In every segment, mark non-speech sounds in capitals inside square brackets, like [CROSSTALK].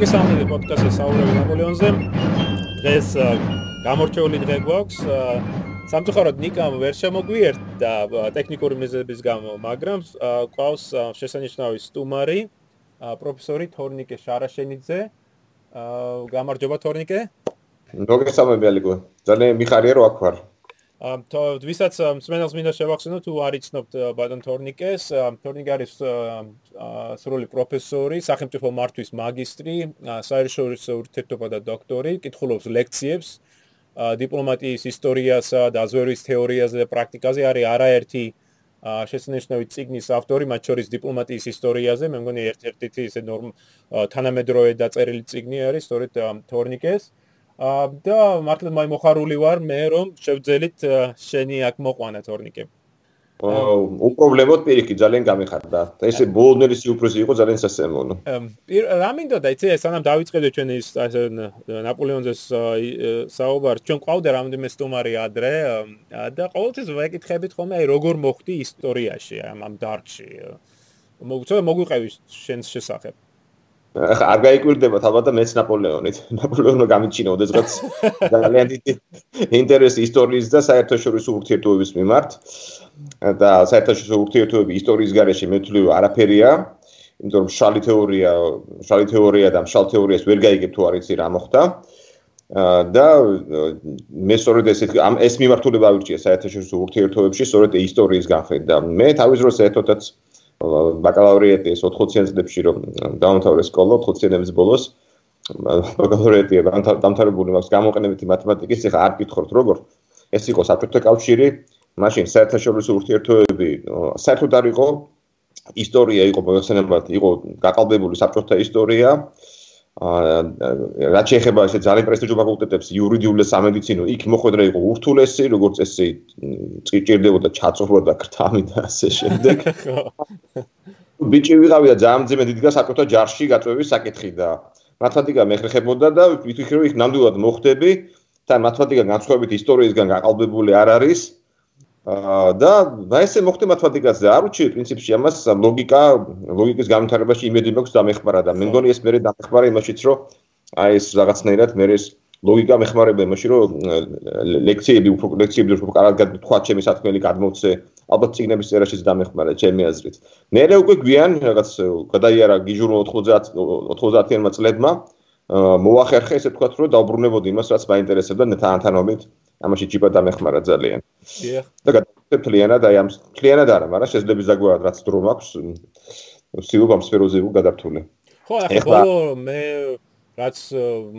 მოგესალმებით პოდკასტის საუბრები ნაპოლეონზე. დღეს გამორჩეული დღე გვაქვს. სამწუხაროდ ნიკამ ვერ შემოგვიერთა ტექნიკური მიზეზების გამო, მაგრამ ყავს შესანიშნავი სტუმარი, პროფესორი თორნიკე შარაშენიძე. გამარჯობა თორნიკე. მოგესალმებით ალიკო. ძალიან მიხარია რომ აქ ვარ. ვისაც მსმენელს მინდა შევახსენო თუ არ იცნობთ ბატონ თორნიკეს. თორნიკე არის სრული პროფესორი სახელმწიფო მართვის მაგისტრი საერთაშორისო ურთიერთობა და დოქტორი კითხულობს ლექციებს დიპლომატიის ისტორიასა და აზვერის თეორიაზე და პრაქტიკაზე. არის არაერთი შესანიშნავი ციგნის ავტორი მათ შორის დიპლომატიის ისტორიაზე. მე მგონი ერთ-ერთი ისე ნორმ თანამედროვე დაწერილი ციგნი არის სწორედ თორნიკეს და მართლა მე მოხარული ვარ მე რომ შევძელით შენი აქ მოყვანა თორნიკე. აა უპრობლემოდ პირიქით ძალიან გამიხარდა. ესე ბოლნერის უფროსი იყო ძალიან სასწაულო. რა მინდოდა იცი სანამ დავიწყებდე ჩვენ ის ნაპოლეონზეს საუბარ ჩვენ ყავდა რამდენიმე სტუმარი ადრე და ყოველთვის ვეკითხებით ხოლმე აი როგორ მოხდი ისტორიაში ამ ამ დარგში. მოგვიწევ მოგვიყევი შენს შესახებ. ახლა არ გაიკვირდება თალბათ და მეც ნაპოლეონით. [LAUGHS] ნაპოლეონო გამიჩინა ოდესღაც [LAUGHS] ძალიან დიდი ინტერესი ისტორიის და საერთაშორისო ურთიერთობების მიმართ. და საერთაშორისო ურთიერთობების ისტორიის გარეშე მეთვლი არაფერია. იმიტომ რომ შალი თეორია, შალი თეორია და შალ თეორიას ვერ გაიგებ თუ არ იცი რა მოხდა. და მე სწორედ ამ ეს მიმართულება ავირჩია საერთაშორისო ურთიერთობებში, სწორედ ისტორიის განხედა. მე თავის დროს ერთოდაც ბაკალავრიატი ეს 80-იან წლებში რომ დაამთავრე სკოლა 80-იანების ბოლოს ბაკალავრიატი დამთავრებული მაქვს გამოყენებითი მათემატიკის ეხა არ გითხორთ როგორ? ეს იყო საბჭოთა კავშირი. მაშინ საერთაშორისო ურთიერთობები საერთოდ არ იყო ისტორია იყო მოიხსენებათ იყო გაყალბებული საბჭოთა ისტორია რა შეიძლება ესე ძალიან პრესტიჟულ ფაკულტეტებს იურიდიულ და სამედიცინო იქ მოხვედრა იყო ურთულესი როგორც ესე წიჭირდებოდა ჩაწოხრა და ქრთამი და ასე შემდეგ. [LAUGHS] ბიჭი ვიყავია ძალიან ძიმე დიდგა საკუთარ ჯარში გაწვევის საკითხი და მათემატიკა მეხერხებოდა და ვიტყვი რომ იქ ნამდვილად მოხდები და მათემატიკა განსხვავებით ისტორიისგან გაყალბებული არ არის და და ესე მოხდა მათემატიკაზე. არ უჩი პრინციპში ამას ლოგიკა, ლოგიკის განვითარებაში იმედი მაქვს დამეხმარა და მე მგონი ეს მე დამეხმარა იმაშიც, რომ აი ეს რაღაცნაირად მე ეს ლოგიკა მეხმარება იმაში, რომ ლექციები უფრო ლექციები უფრო კარგად თქვა ჩემი სათქმელი გადმოცე, ალბათ ციგნების წერაშიც დამეხმარა ჩემი აზრით. მე უკვე გვიან რაღაც გადაიარა გიჟურმა 90 90-იანმა წლებმა მოახერხე ესე თქვა რომ დაუბრუნებოდი იმას რაც მაინტერესებდა თანთანობით ამაში ჯიპა დამეხმარა ძალიან. დიახ. და გადავწყვეტ ფლიანად აი ამ ფლიანად არა, მაგრამ შესაძლებელი ზაგვარად რაც დრო მაქვს სიუღ ამ სფეროზე ვუ გადართული. ხო, ახლა ბოლო მე რაც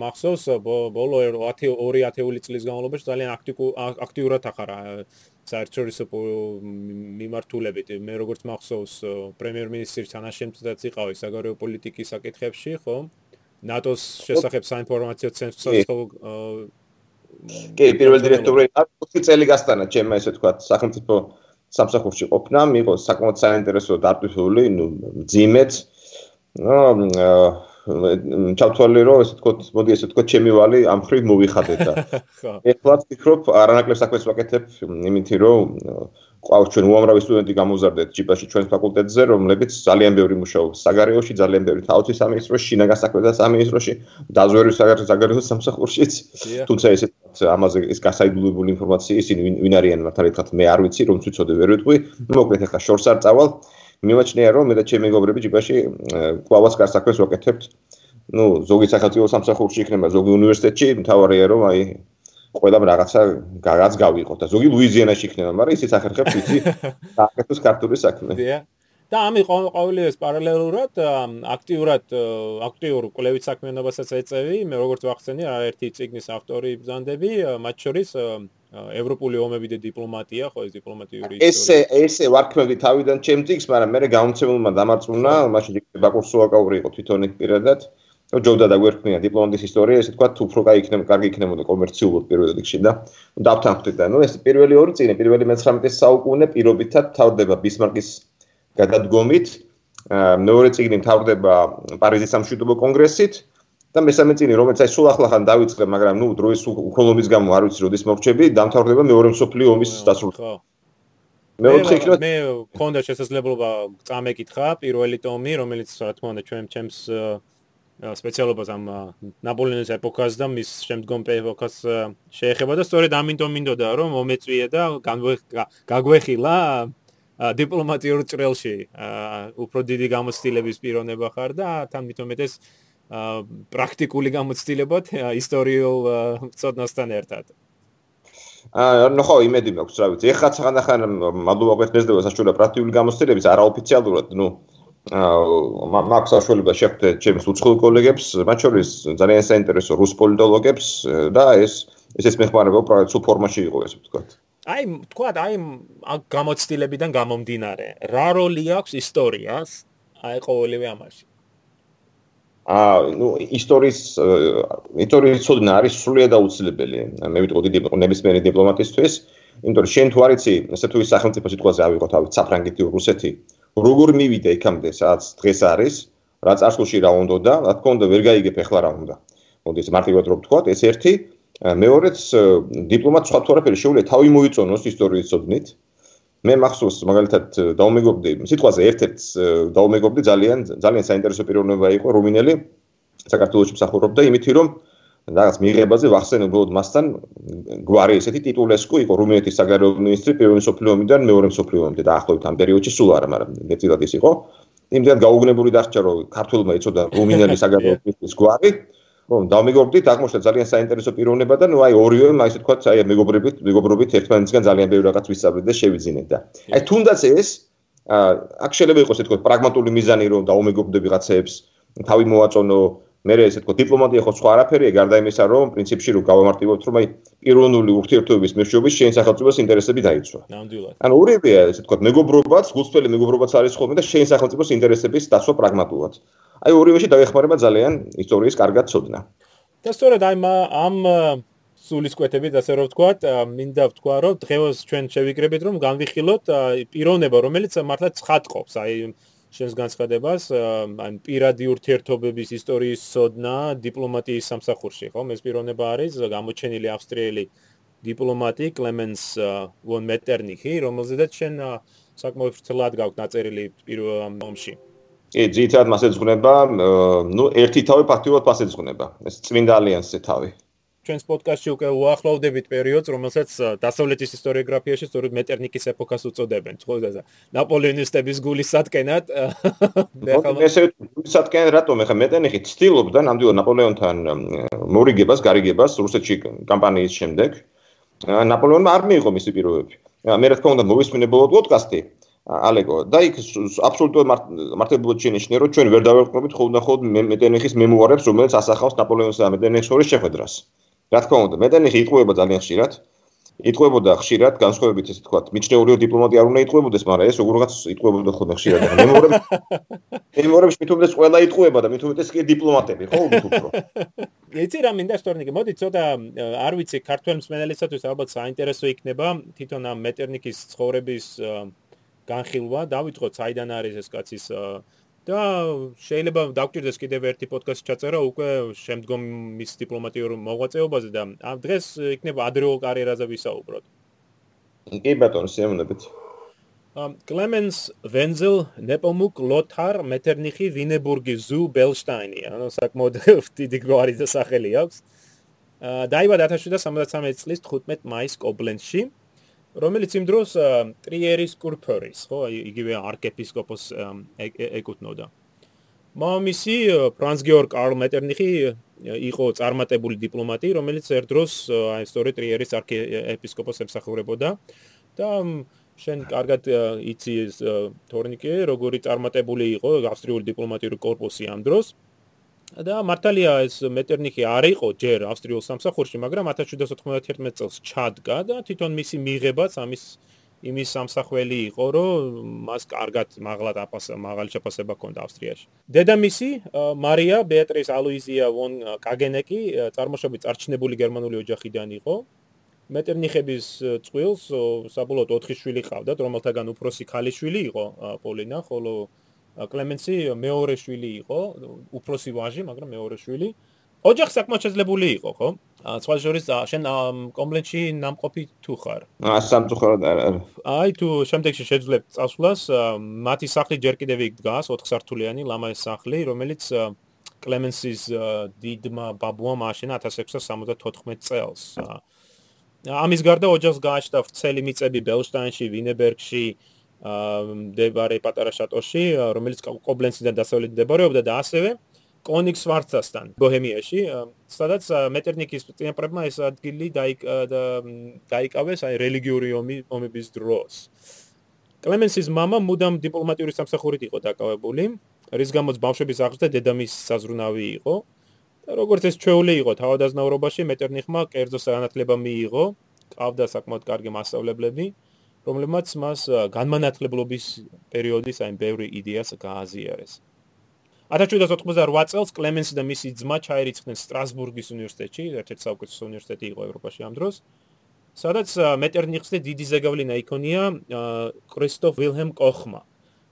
მახსოვს ბოლო 10 2 ათეული წლის განმავლობაში ძალიან აქტიურად ახარა საერთაშორისო მიმართულებით მე როგორც მახსოვს პრემიერ-მინისტრის თანაშემწედაც იყავი საგარეო პოლიტიკის საკითხებში ხო ნატოს შესახებ საინფორმაციო ცენტრს ხო კი, პირველ დირექტორი არტუსი წელი გასტანა, ჩემმა ესე თქვა, სახელმწიფო სამსახურში ყოფნა, მიიღო საკმაოდ საინტერესო დარტვილი, ნუ ძიმეთ. ნუ ჩავთვალე რომ ესე თქვა, მოდი ესე თქვა, ჩემი ვალი ამ ხრივ მოვიხადეთ და [LAUGHS] ეხლა ვფიქრობ, არანაკლებ საქმეს ვაკეთებ, იმითი რომ ყავს ჩვენ უამრავი სტუდენტი გამოზარდეთ ჯიპაში ჩვენს ფაკულტეტზე, რომლებიც ძალიან ბევრი მუშაობს საგარეოში, ძალიან ბევრი თავის სამინისტროში, შინაგან საქმეთა სამინისტროში, დაზვერვის საგარეო სამსახურშიც. თუმცა ესე ამაზე ეს გასაიდუმლოებული ინფორმაცია ისინი ვინ არიან მართალ ერთხელ მე არ ვიცი, რომ ვიცოდე ვერ ვიტყვი. მოკლედ ახლა შორს არ წავალ. მიმაჩნია რომ მე და ჩემი მეგობრები ჯიპაში კლავას გასაქმეს ვაკეთებთ. ну, ზოგი სახელმწიფო სამსახურში იქნება, ზოგი უნივერსიტეტში, მთავარია რომ აი ყველა რაღაცა გაგაც გავიყოთ და ზოგი ლუიზიანაში იქნება, მაგრამ ისიც ახერხებს იცი [LAUGHS] საკეთოს კარტული საქმე. და ამი ყოველივეს პარალელურად აქტიურად აქტიურ კვლევით საქმიანობასაც ეწევი, მე როგორც ვახსენე, არაერთი ციგნის ავტორი ბზანდები, მათ შორის ევროპული ომები და დიპლომატია, ხო ეს დიპლომატიური ისტორია. ესე ესე ვარქმევდი თავიდან ჩემ ციგს, მაგრამ მე გამომცემულმა დამარწმუნა, მაშინ ბაკურ სულაკაური იყო თვითონ იქ პირადად. ჯობდა და გვერქმია დიპლომატიის ისტორია, ესე თქვა, უფრო კაი იქნება, კარგი იქნებოდა კომერციულად პირველ რიგში და დავთანხმდით და ნუ ეს პირველი ორი წინა, პირველი მე-19 საუკუნე პირობითად თავდება ბისმარკის გადადგომით, მეორე წიგნი თავდება პარიზის სამშვიდობო კონგრესით და მესამე წიგნი, რომელიც აი სულ ახლახან დაიწყე, მაგრამ ნუ დროის უკოლომის გამო არ ვიცი როდის მოვჩები, დამთავრდება მეორე მსოფლიო ომის დასრულებით. მეოთხე იქნება მე მქონდა შესაძლებლობა წამეკითხა პირველი ტომი, რომელიც რა თქმა უნდა ჩვენ ჩემს სპეციალობას ამ ნაპოლეონის ეპოქას და მის შემდგომ ეპოქას შეეხება და სწორედ ამიტომ მინდოდა რომ მომეწვიე და გაგვეხილა დიპლომატიურ ჭრელში უფრო დიდი გამოცდილების პიროვნება ხარ და თან მithumetes პრაქტიკული გამოცდილებად ისტორიულ ცოდნასთან ერთად. აა ნუ ხო იმედი მაქვს რა ვიცი. ეხლა ხანდახან მადლობა გვეთნესდება საშუალო პრაქტიკული გამოცდილების არაოფიციალურად, აა მაქვს საშუალება შეხვდე ჩემს უცხოელ კოლეგებს, მათ შორის ძალიან საინტერესო რუს პოლიტოლოგებს და ეს ესეც მეხმარება უბრალოდ სულ ფორმაში იყო ესე ვთქვათ. აი, თქვა აი გამოცდილებიდან გამომდინარე, რა როლი აქვს ისტორიას აი ყოველივე ამაში? აა, ნუ ისტორიის ისტორიის ცოდნა არის სრულიად აუცილებელი. მე ვიტყოდი ნებისმიერი დიპლომატისთვის, იმიტომ რომ შენ თუ არიცი, ესე თუ ის სახელმწიფო სიტყვაზე ავიღო თავი, საფრანგეთი, რუსეთი, როგორ მივიდე იქამდე, სადაც დღეს არის, რა წარსულში რა უნდა და, რა თქმა უნდა, ვერ გაიგებ ახლა რა უნდა. მოდი ეს მარტივად რო ვთქვა, ეს ერთი მეორეც დიპლომატ სხვა თუ არაფერი შეუძლია თავი მოიწონოს ისტორიის ცოდნით. მე მახსოვს მაგალითად დაუმეგობრდი სიტყვაზე ერთ-ერთ დაუმეგობრდი ძალიან ძალიან საინტერესო პიროვნება იყო რუმინელი საქართველოს მსახურობდა იმითი რომ რაღაც მიიღებაზე ვახსენე უბრალოდ მასთან გვარი ესეთი ტიტულესკუ იყო რუმინეთის საგარეო მინისტრი პირველი სოფლიო ომიდან მეორე სოფლიო ომამდე დაახლოებით ამ პერიოდში სულ არა მაგრამ მეტად ის იყო. იმდენ გაუგნებული დარჩა რომ ქართულმა იცოდა რუმინელი საგარეო მინისტრის გვარი. რომ დამეგობრდით აღმოჩნდა ძალიან საინტერესო პიროვნება და ნუ აი ორივე მაგ ისე თქვა აი მეგობრებით მეგობრობით ერთმანეთისგან ძალიან ბევრი რაღაც ვისწავლეთ და შევიძინეთ და აი თუნდაც ეს აქ შეიძლება იყოს ეთქო პრაგმატული მიზანი რომ დაუმეგობრდები რაღაცეებს თავი მოაწონო მე ესე თქო დიპლომატია ხო სხვა არაფერია გარდა იმისა რომ პრინციპში რომ გავამარტივებთ რომ აი პიროვნული ურთიერთობების მეშვეობის შენ სახელმწიფოს ინტერესები დაიცვა. ნამდვილად. ანუ ორივეა ესე თქო მეგობრობაც, გულწრფელი მეგობრობაც არის ხოლმე და შენ სახელმწიფოს ინტერესების დაცვა პრაგმატულად. აი ორივეში დაეხმარება ძალიან ისტორიის კარგად ცოდნა. და სწორედ აი ამ სულისკვეთებით ასე რომ ვთქვათ, მინდა ვთქვა, რომ დღეს ჩვენ შევიკრებით, რომ განვიხილოთ პიროვნება, რომელიც მართლა ცხადყოფს, აი შენს განცხადებას, აი პირადი ურთიერთობების ისტორიის ცოდნა დიპლომატიის სამსახურში, ხომ? ეს პიროვნება არის გამოჩენილი ავსტრიელი დიპლომატი კლემენს ვონ მეტერნიხი, რომელზედაც შენ საკმაოდ ფრთხილად გაქვს დაწერილი პირველ ომში. კი, ძირითადად მასე ზღნება, ნუ ერთი თავი ფაქტიურად მასე ზღნება. ეს წმინდა ალიანსზე თავი. ჩვენს პოდკასტში უკვე უახლოვდებით პერიოდს, რომელსაც დასავლეთის ისტორიოგრაფიაში სწორედ მეტერნიკის ეპოქას უწოდებენ. ხო და ნაპოლეონისტების გულის სათკენად. [LAUGHS] ესე გულის სათკენად რატომ ეხა მეტერნიხი ცდილობდა ნამდვილად ნაპოლეონთან მორიგებას, გარიგებას რუსეთში კამპანიის შემდეგ. ნაპოლეონმა არ მიიღო მისი პირობები. მე რა თქმა უნდა მოვისმინე ბოლო პოდკასტი. ალეგო და იქ აბსოლუტურად მართებულად შენიშნე რომ ჩვენ ვერ დავერყნობით ხოლმე ხოლმე მეტენიხის მემუარებს რომელიც ასახავს ნაპოლეონის და მეტენიხის შორის შეხვედრას რა თქმა უნდა მეტენიხი იტყუება ძალიან ხშირად. იტყუებოდა ხშირად განსხვავებით ესე თქვა მიჩნეული დიპლომატი არ უნდა იტყუებოდეს მაგრამ ეს როგორღაც იტყუებოდა ხოლმე ხშირად. მემუარებს [LAUGHS] მემუარებს მithumetes ყველა იტყუება და მithumetes კი დიპლომატები ხო უფრო. [LAUGHS] ეცი რა მინდა სტორნიკი მოდი ცოტა არ ვიცი ქართულ მსმენელისათვის ალბათ საინტერესო იქნება თვითონ ამ მეტერნიკის ცხოვრების განხილვა, დავიწყოთ საიდან არის ეს კაცის და შეიძლება დაგჭირდეს კიდევ ერთი პოდკასტი ჩაწერა უკვე შემდგომ მის დიპლომატიურ მოღვაწეობაზე და ამ დღეს იქნება ადრეულ კარიერაზე ვისაუბროთ. კი ბატონო, შემოვნებით. ამ კლემენს ვენზელ ნეპომუკ ლოთარ მეტერნიხი ვინებურგი ზუ ბელშტაინი, ანუ საკმაოდ დიდი გვარი და სახელი აქვს. აა დაიბადა 1773 წლის 15 მაისს კობლენცში. რომელიც იმ დროს ტრიერის კურფორის, ხო, იგივე არქეპისკოპოს ეკუთვნოდა. მამისი ფრანც გეორგ კარლ მეტერნიხი იყო წარმატებული დიპლომატი, რომელიც ერთ დროს აი სწორედ ტრიერის არქიეპისკოპოსს ემსახურებოდა და შენ კარგად იცი თორნიკე, როგორი წარმატებული იყო ავსტრიული დიპლომატიური კორპუსი ამ დროს. აა და მართალია ეს მეტერნიხი არ იყო ჯერ ავსტრიულ სამსახურში, მაგრამ 1791 წელს ჩადგა და თვითონ მისი მიღებაც ამის იმის სამსახველი იყო, რომ მას კარგად მაღლა დაფასება, მაღალი შეფასება ჰქონდა ავსტრიაში. დედამისი მარია ბეატრის ალუიზია ვონ კაგენეკი წარმოშობით წარჩინებული გერმანული ოჯახიდან იყო. მეტერნიხების წყვილს საბოლოოდ 4 შვილი ჰყავდათ, რომელთაგან უფროსი ქალიშვილი იყო პოლინა, ხოლო კლემენსი მეორე შვილი იყო, უფროსი ვაჟი, მაგრამ მეორე შვილი. ოჯახი საკმაოდ შეძლებული იყო, ხო? სხვა შორის შენ კომპლექსში ნამყოფი თუ ხარ? აა სამწუხაროდ არა. აი თუ შემდეგში შეძლებ წასვლას, მათი სახლი ჯერ კიდევ იქ დგას, 4 სართულიანი ლამაზი სახლი, რომელიც კლემენსის დიდმა ბაბუამ აშენა 1674 წელს. ამის გარდა ოჯახს გააჩნდა ვრცელი მიწები ბელშტაინში, ვინებერგში, მდებარე პატარა შატოში, რომელიც კობლენციდან დასავლეთით მდებარეობდა და ასევე კონიქსვარცასთან, ბოჰემიაში, სადაც მეტერნიკის წინაპრებმა ეს ადგილი დაიკავეს აი რელიგიური ომების დროს. კლემენსის мама მუდამ დიპლომატიური სამსახურით იყო დაკავებული, რის გამოც ბავშვების აღზრდა დედამის საზრუნავი იყო. და როგორც ეს ჩვეული იყო თავადაზნაურობაში, მეტერნიხმა კერძო სანათლება მიიღო, ყავდა საკმაოდ კარგი მასწავლებლები, რომლებმაც მას განმანათლებლობის პერიოდის აი ბევრი იდეას გააზიარეს. 1788 წელს კლემენსი და მისი ძმა ჩაირიცხნენ სტრასბურგის უნივერსიტეტში, ერთ-ერთი საუკეთესო უნივერსიტეტი იყო ევროპაში ამ დროს. სადაც მეტერნიხს და დიდი ზეგავლენა იქონია კრისტოფ ვილჰემ კოხმა,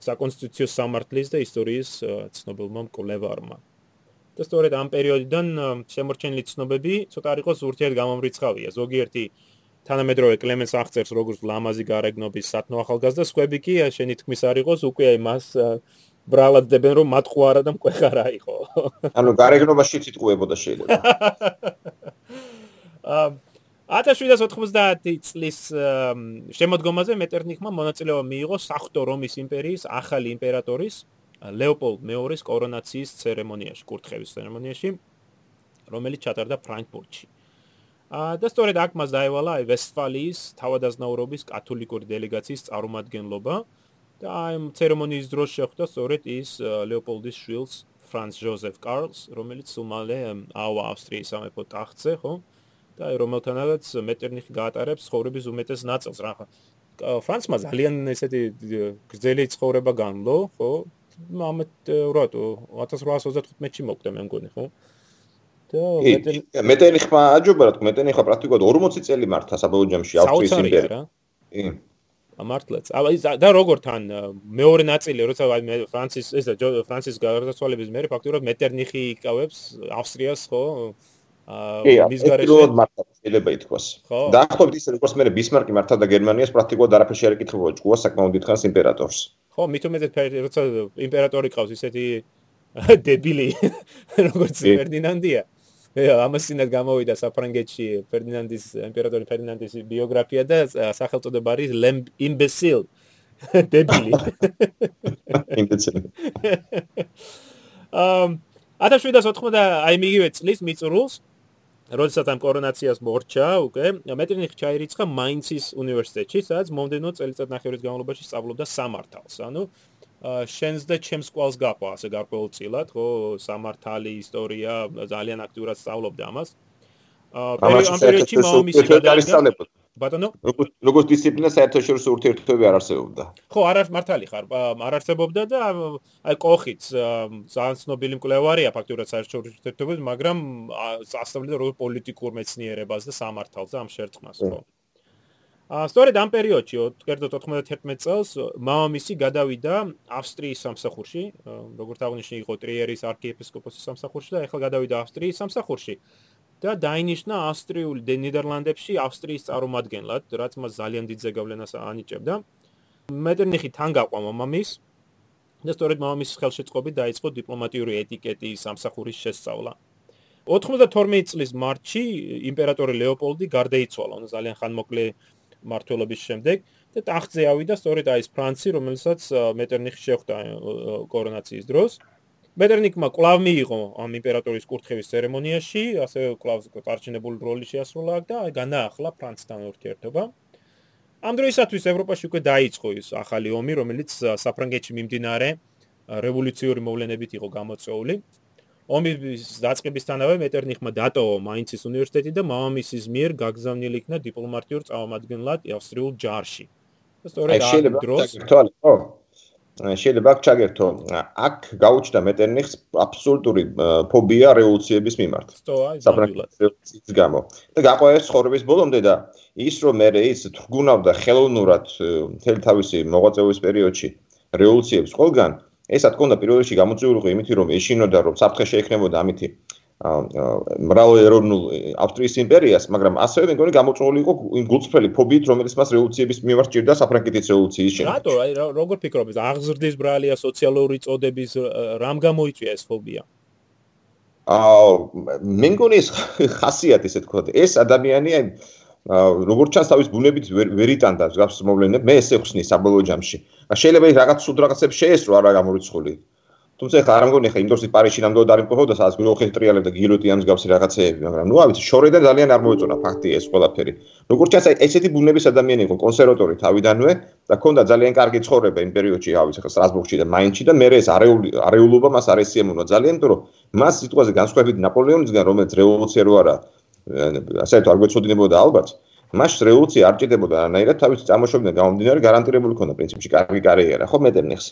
საკონსტიტუციო სამართლის და ისტორიის ცნობილმა მკვლევარმა. და სწორედ ამ პერიოდიდან შემორჩენილი ცნობები ცოტა არ იყოს ურთიერთ გამომრიცხავია. ზოგიერთი თანამედროვე კლემენს აღწერს როგორც ლამაზი გარეგნობის სათნო ახალგაზრდა, სხვები კი შენი თქმის არ იყოს უკვე მას ბრალად დებენ რომ მატყუარა და მკვეხარა იყო. [LAUGHS] ანუ გარეგნობაში თიტყუებოდა შეიძლება. [LAUGHS] აა 1790 წლის შემოდგომაზე მეტერნიხმა მონაწილეობა მიიღო სახთო რომის იმპერიის ახალი იმპერატორის ლეოპოლდ მეორის კორონაციის ცერემონიაში, კურთხევის ცერემონიაში, რომელიც ჩატარდა ფრანკფურტში. აა და სწორედ აქ მას დაევალა აი ვესტფალიის თავადაზნაურობის კათოლიკური დელეგაციის წარმომადგენლობა. და აი ცერემონიის დროს შეხვდა სწორედ ის ლეოპოლდის შვილს ფრანც ჟოზეფ კარლს, რომელიც უმალე ავა ავსტრიის სამეფო ტახტზე, ხო? და აი რომელთანაც მეტერნიხი გაატარებს ცხოვრების უმეტეს ნაწილს, რა. ფრანცმა ძალიან ესეთი გრძელი ცხოვრება განლო, ხო? ამეთ რატო 1835-ში მოკვდა მე მგონი, ხო? და მეტერნიხმა აჯობა, რა, მეტერნიხა პრაქტიკულად 40 წელი მართა საბოლოო ჯამში ავსტრიის იმპერია. კი. მართლაც. აი და როგორ თან მეორე ნაწილი, როცა ფრანცის ეს ფრანცის გარდაცვალების მერე ფაქტურად მეტერნიხი იკავებს ავსტრიას, ხო? აა მის გარეშე მართა შეიძლება ითქვას. დაახლოებით ისე როგორც მე ბისმარკი მართავდა გერმანიას, პრაქტიკულად არაფერში არ ეკითხებოდა ჭკუა საკმაოდ დიდხანს იმპერატორს. ხო, მით უმეტეს როცა იმპერატორი ყავს ისეთი დებილი [LAUGHS] როგორც ფერდინანდია. ამასინად გამოვიდა საფრანგეთში ფერდინანდის იმპერატორი ფერდინანდის ბიოგრაფია და სახელწოდება არის ლემ იმბესილ. [LAUGHS] დებილი. იმბესილ ამ 1780 აი მიგივე წლის მიწურულს როდესაც ამ კორონაციას მორჩა უკვე მეტრინიხ ჩაირიცხა მაინცის უნივერსიტეტში სადაც მომდენო წელიწად ნახევრის განმავლობაში სწავლობდა სამართალს ანუ შენს და ჩემს კვალს გაყვა ასე გარკვეულწილად ხო? სამართალი ისტორია ძალიან აქტიურად სწავლობდა ამას. აა ამ პერიოდში მამამისი გადაიწყო ბატონო? როგორც დისციპლინა საერთაშორისო ურთიერთობები არ არსებობდა. ხო არ არის მართალი ხარ არ არსებობდა და აი კოხიც ძალიან ცნობილი მკვლევარია ფაქტურად საერთაშორისო ურთიერთობებს მაგრამ ასწავლიდა როგორ პოლიტიკურ მეცნიერებას და სამართალს და ამ შერწყმას ხო სწორედ ამ პერიოდში, კერძოდ 91 წელს, მამამისი გადავიდა ავსტრიის სამსახურში, როგორც აღნიშნე, იყო ტრიერის არქიეპისკოპოსის სამსახურში და ახლა გადავიდა ავსტრიის სამსახურში და დაინიშნა ავსტრიული ნიდერლანდებში ავსტრიის წარმომადგენლად, რაც მას ძალიან დიდ ზეგავლენას ანიჭებდა. მეტერნიხი თან გაყვა მამამის და სწორედ მამამისის ხელშეწყობით დაიწყო დიპლომატიური ეტიკეტის სამსახურის შესწავლა. 92 წლის მარტში იმპერატორი ლეოპოლდი გარდაიცვალა, ანუ ძალიან ხანმოკლე მართლობის შემდეგ და ტახტზე ავიდა სწორედ აი ეს ფრანცი, რომელსაც მეტერნიხი შეხვდა კორონაციის დროს. მეტერნიკმა კლავ მიიღო ამ იმპერატორის კურთხევის ცერემონიაში, ასე კლავს პარჩინებული როლი შეასრულა და აი განაახლა ფრანცთან ურთიერთობა. ამ დროისათვის ევროპაში უკვე დაიწყო ის ახალი ომი, რომელიც საფრანგეთში მიმდინარე რევოლუციური მოვლენებით იყო გამოწვეული. ომის დაწყებისთანავე მეტერნიხმა დატოვა მაინცის უნივერსიტეტი და მამამისის მიერ გაგზავნილი იქნა დიპლომატიურ წარმომადგენლად ავსტრიულ ჯარში. სწორედ ამ დროს ხო შეიძლება ჩაგერთო აქ გაუჩნდა მეტერნიხს აბსოლუტური ფობია რევოლუციების მიმართ. საფრანგეთის გამო. და გაყვეს ხორების ბოლომდე და ის რომ მე ის თრგუნავდა ხელოვნურად მთელი თავისი მოღვაწეობის პერიოდში რევოლუციებს ყველგან ეს რა თქმა უნდა პირველ რიგში გამოწვეულიყო იმით რომ ეშინოდა რომ საფრთხე შეექმნებოდა ამითი მრავალეროვნულ ავსტრიის იმპერიას, მაგრამ ასევე მე მგონი გამოწვეული იყო იმ გულწრფელი ფობიით, რომელიც მას რევოლუციების მიმართ ჭირდა საფრანგეთის რევოლუციის შემდეგ. რატო? აი როგორ ფიქრობთ? აღზრდის ბრალია სოციალური წოდების რამ გამოიწვია ეს ფობია? აა მე მგონი ეს ხასიათი ესე თქვა ეს ადამიანი აი როგორც ჩანს თავის ბუნებით ვერ იტანდა გავს მოვლენებს. მე ესე ხსნი საბოლოო ჯამში. შეიძლება რაღაც სულ რაღაცებს შეესრო არა გამორიცხული თუმცა ხა არ მგონი ხა იმ დროს პარიში ნამდვილად არ იმყოფოდა სადაც გროხი ტრიალებდა გილოტიანს გავს რაღაცეები მაგრამ ნუ ავიცი შორედან ძალიან არ მოეწონა ფაქტია ეს ყველაფერი. როგორც ჩანს აი ესეთი ბუნების ადამიანი იყო კონსერვატორი თავიდანვე და ქონდა ძალიან კარგი ცხოვრება იმ პერიოდში ავიცი ხა სტრასბურგში და მაინცში და მე ეს არეულობა მას არ ესიამონა ძალიან რომ მას სიტუაციაზე განსხვავებით ნაპოლეონისგან რომელიც რევოლუცია რო არა ასე თუ არ გვეცოდინებოდა ალბათ მას რევოლუცია არ ჭირდებოდა რანაირად თავის წარმოშობიდან გამომდინარე გარანტირებული ქონდა პრინციპში კარგი კარიერა ხო მეტერნიხს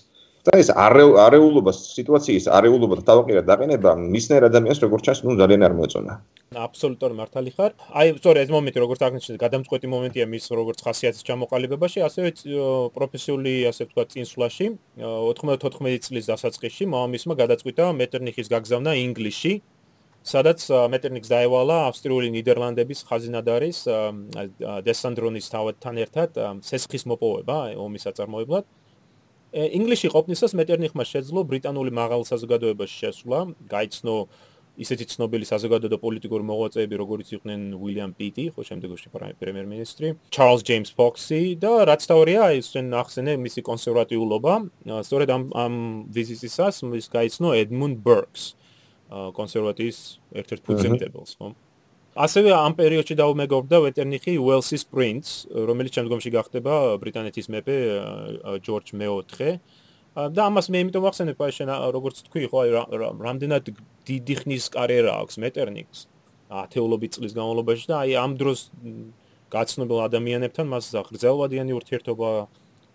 და ეს არეულობას სიტუაციის არეულობა და თავყირა დაყენება მისნერ ადამიანს როგორც ჩანს ნუ ძალიან არ მოეწონა. აბსოლუტურად მართალი ხარ. აი, სწორედ ეს მომენტი როგორც აღნიშნეთ, გადამწყვეტი მომენტია მის როგორც ხასიათის ჩამოყალიბებაში, ასევე პროფესიული, ასე ვთქვათ, წინსვლაში 94 წლის დასაწყისში მამამისმა გადაწყვიტა მეტერნიხის გაგზავნა ინგლისში, სადაც მეტერნიხს დაევალა ავსტრიული ნიდერლანდების ხაზინადარის დესანდრონის თავთან ერთად სესხის მოპოვება ომის აწარმოებლად. ინგლისში ყოფნისას მეტერნიხმა შეძლო ბრიტანული მაღალ საზოგადოებაში შესვლა, გაიცნო ისეთი ცნობილი საზოგადოებრივი და პოლიტიკური მოღვაწეები, როგორიც იყვნენ უილიამ პიტი, ხო შემდეგში პრემიერ-მინისტრი, ჩარლზ ჯეიმს ფოქსი და რაც თავია ის ჩვენ ახსენე მისი კონსერვატიულობა. სწორედ ამ ამ ვიზიტისას ის გაიცნო ედმუნდ ბერკს, კონსერვატივის ერთ-ერთ ფუძემდებელს, ხო? ასევე ამ პერიოდში დაუმეგობრდა ვეტერნიხი უელსის პრინც, რომელიც შემდგომში გახდება ბრიტანეთის მეფე ჯორჯ მეოთხე. და ამას მე იმიტომ ვახსენებ, აი შენ როგორც თქვი, ხო, აი რამდენად დიდი ხნის კარიერა აქვს მეტერნიხს ათეულობით წლის განმავლობაში და აი ამ დროს გაცნობილ ადამიანებთან მას გრძელვადიანი ურთიერთობა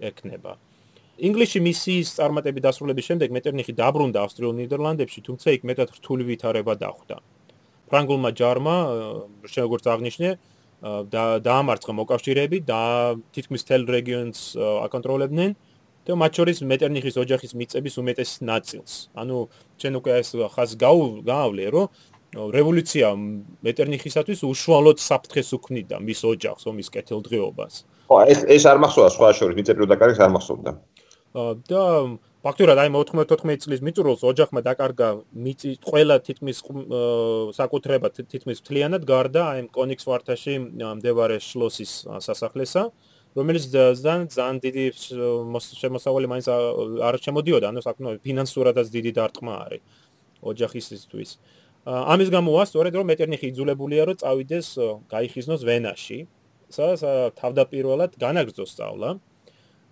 ექნება. ინგლისში მისიის წარმატების დასრულების შემდეგ მეტერნიხი დაბრუნდა ავსტრიულ ნიდერლანდებში, თუმცა იქ მეტად რთული ვითარება დახვდა. ფრანგულმა ჯარმა როგორც აღნიშნე და დაამარცხა მოკავშირეები და თითქმის თელ რეგიონს აკონტროლებდნენ და მათ შორის მეტერნიხის ოჯახის მიწების უმეტეს ნაწილს. ანუ ჩვენ უკვე ეს ხას გავავლე, რომ რევოლუცია მეტერნიხისათვის უშუალოდ საფრთხეს უქმნიდა მის ოჯახს, ომის კეთილდღეობას. ხო, ეს ეს არ მახსოვდა სხვა შორის, მიწერილ და კარგს არ მახსოვდა. და ფაქტურად აი 94 წლის მიწურულს ოჯახმა დაკარგა მიწი ყველა თითქმის საკუთრება თითქმის მთლიანად გარდა აი კონიქს ვარტაში მდებარე შლოსის სასახლესა რომელიც ძალიან ძალიან დიდი შემოსავალი მაინც არ შემოდიოდა ანუ საკმაოდ ფინანსურადაც დიდი დარტყმა არის ოჯახისთვის ამის გამოა სწორედ რომ მეტერნიხი იძულებულია რომ წავიდეს გაიხიზნოს ვენაში. სადაც თავდაპირველად განაგრძო სწავლა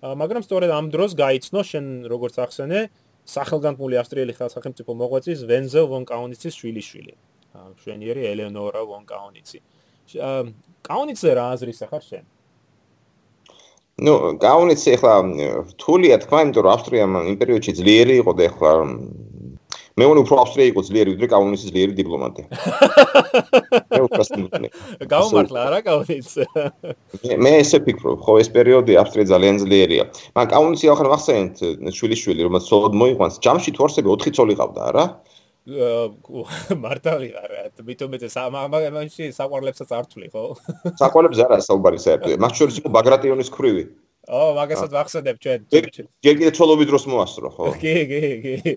მაგრამ სწორედ ამ დროს გაიცნო შენ როგორც ახსენე სახელგანთმული ავსტრიელი სახელმწიფო მოღვაწის ვენზელ ვონ კაუნიცის შვილიშვილი. შვენიერი ელენორა ვონ კაუნიცი. კაუნიცზე რა აზრისა ხარ შენ? ну, კაუნიცი ახლა რთულია თქვა, იმიტომ რომ ავსტრია იმ პერიოდში ძლიერი იყო და ახლა მე ვონი უფრო ავსტრია იყო ძლიერი ვიდრე კაუნიცის ძლიერი დიპლომატი. [LAUGHS] მე უკასტინგნე. გაუმართლა რა კაუნიც. მე ესე ფიქრობ, ხო ეს პერიოდი ავსტრია ძალიან ძლიერია. მაგრამ კაუნიცი ახლა ვახსენეთ შვილიშვილი, რომელიც სოლოდ მოიყვანს, ჯამში თორსები 4 წოლი ყავდა, რა? მარტალი არა, მე სამამაში საყვარლებსაც არ თვლი, ხო? საყვარლებს არა საუბარი საერთოდ. მას შორის იყო ბაგრატიონის ქრივი. ო, მაგასაც ვახსენებ ჩვენ. ჯერ კიდე ცოლობის დროს მოასწრო, ხო? კი, კი, კი.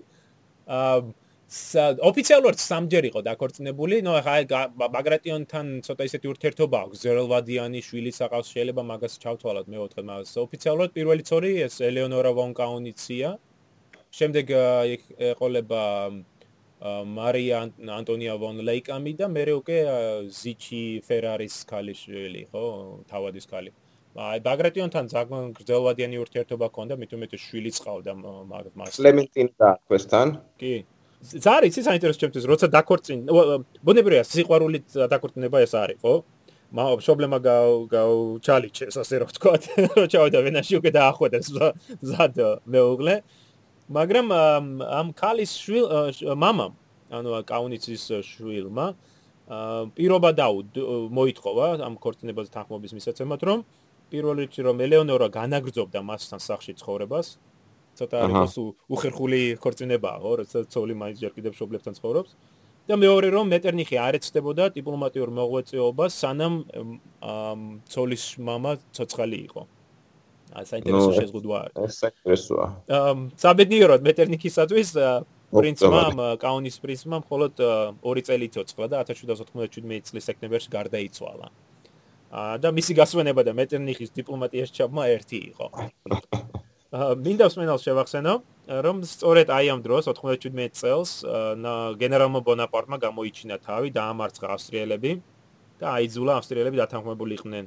აა ოფიციალურად სამჯერ იყო დაქორწინებული, ნუ ახლა ბაგრატიონთან ცოტა ისეთი ურთიერთობა აქვს, ზერელვადიანი შვილი საყავს შეიძლება მაგას ჩავთვალოთ მეოთხე მაგას. ოფიციალურად პირველი ცოლი ეს ელეონორა ვონ კაუნიცია. შემდეგ ეყოლება მარია ანტონია ვონ ლეიკამი და მეორე უკვე ზიჩი ფერარის ქალიშვილი, ხო, თავადის ქალი. აი ბაგრატიონთან ძალიან გრძელვადიანი ურთიერთობა ჰქონდა, მით უმეტეს შვილი წავდა მას. კლემენტინ და ქვესთან? კი. ზარი, ის საინტერესო ჩემთვის, როცა დაქორწინ, ბუნებრივია, სიყვარულით დაქორწინება ეს არის, ხო? მა პრობლემა გაუ ჩალიჩეს, ასე რომ ვთქვა. [LAUGHS] რო ჩავიდა ვენაში უკვე დაახვედეს ზად მეუღლე. მაგრამ ამ ქალის შვილ მამამ, ანუ კაუნიცის შვილმა, პირობა დაუ მოითხოვა ამ ქორწინებაზე თანხმობის მისაცემად, რომ პირველ რიგში რომ ელეონორა განაგრძობდა მასთან სახში ცხოვრებას ცოტა არის უხერხული ქორწინებაა ხო როცა ცოლი მაინც ჯერ კიდევ შობლებთან ცხოვრობს და მეორე რომ მეტერნიხი არ ეცდებოდა დიპლომატიურ მოღვაწეობას სანამ ცოლის мама ცოცხალი იყო ა საინტერესო შეზღუდვა არის ეს საინტერესოა ამ საბედნიეროდ მეტერნიხისათვის პრინცმა კაუნის პრინცმა მხოლოდ 2 წელი ცოცხლა და 1797 წლის სექტემბერში გარდაიცვალა. და მისი გასვენება და მეტერნიხის დიპლომატიაში ჩაბმა ერთი იყო. [LAUGHS] მინდა მსმენელს შევახსენო, რომ სწორედ აი ამ დროს 97 წელს გენერალმა ბონაპარტმა გამოიჩინა თავი და ამარცხა ავსტრიელები და აიძულა ავსტრიელები დათანხმებული იყვნენ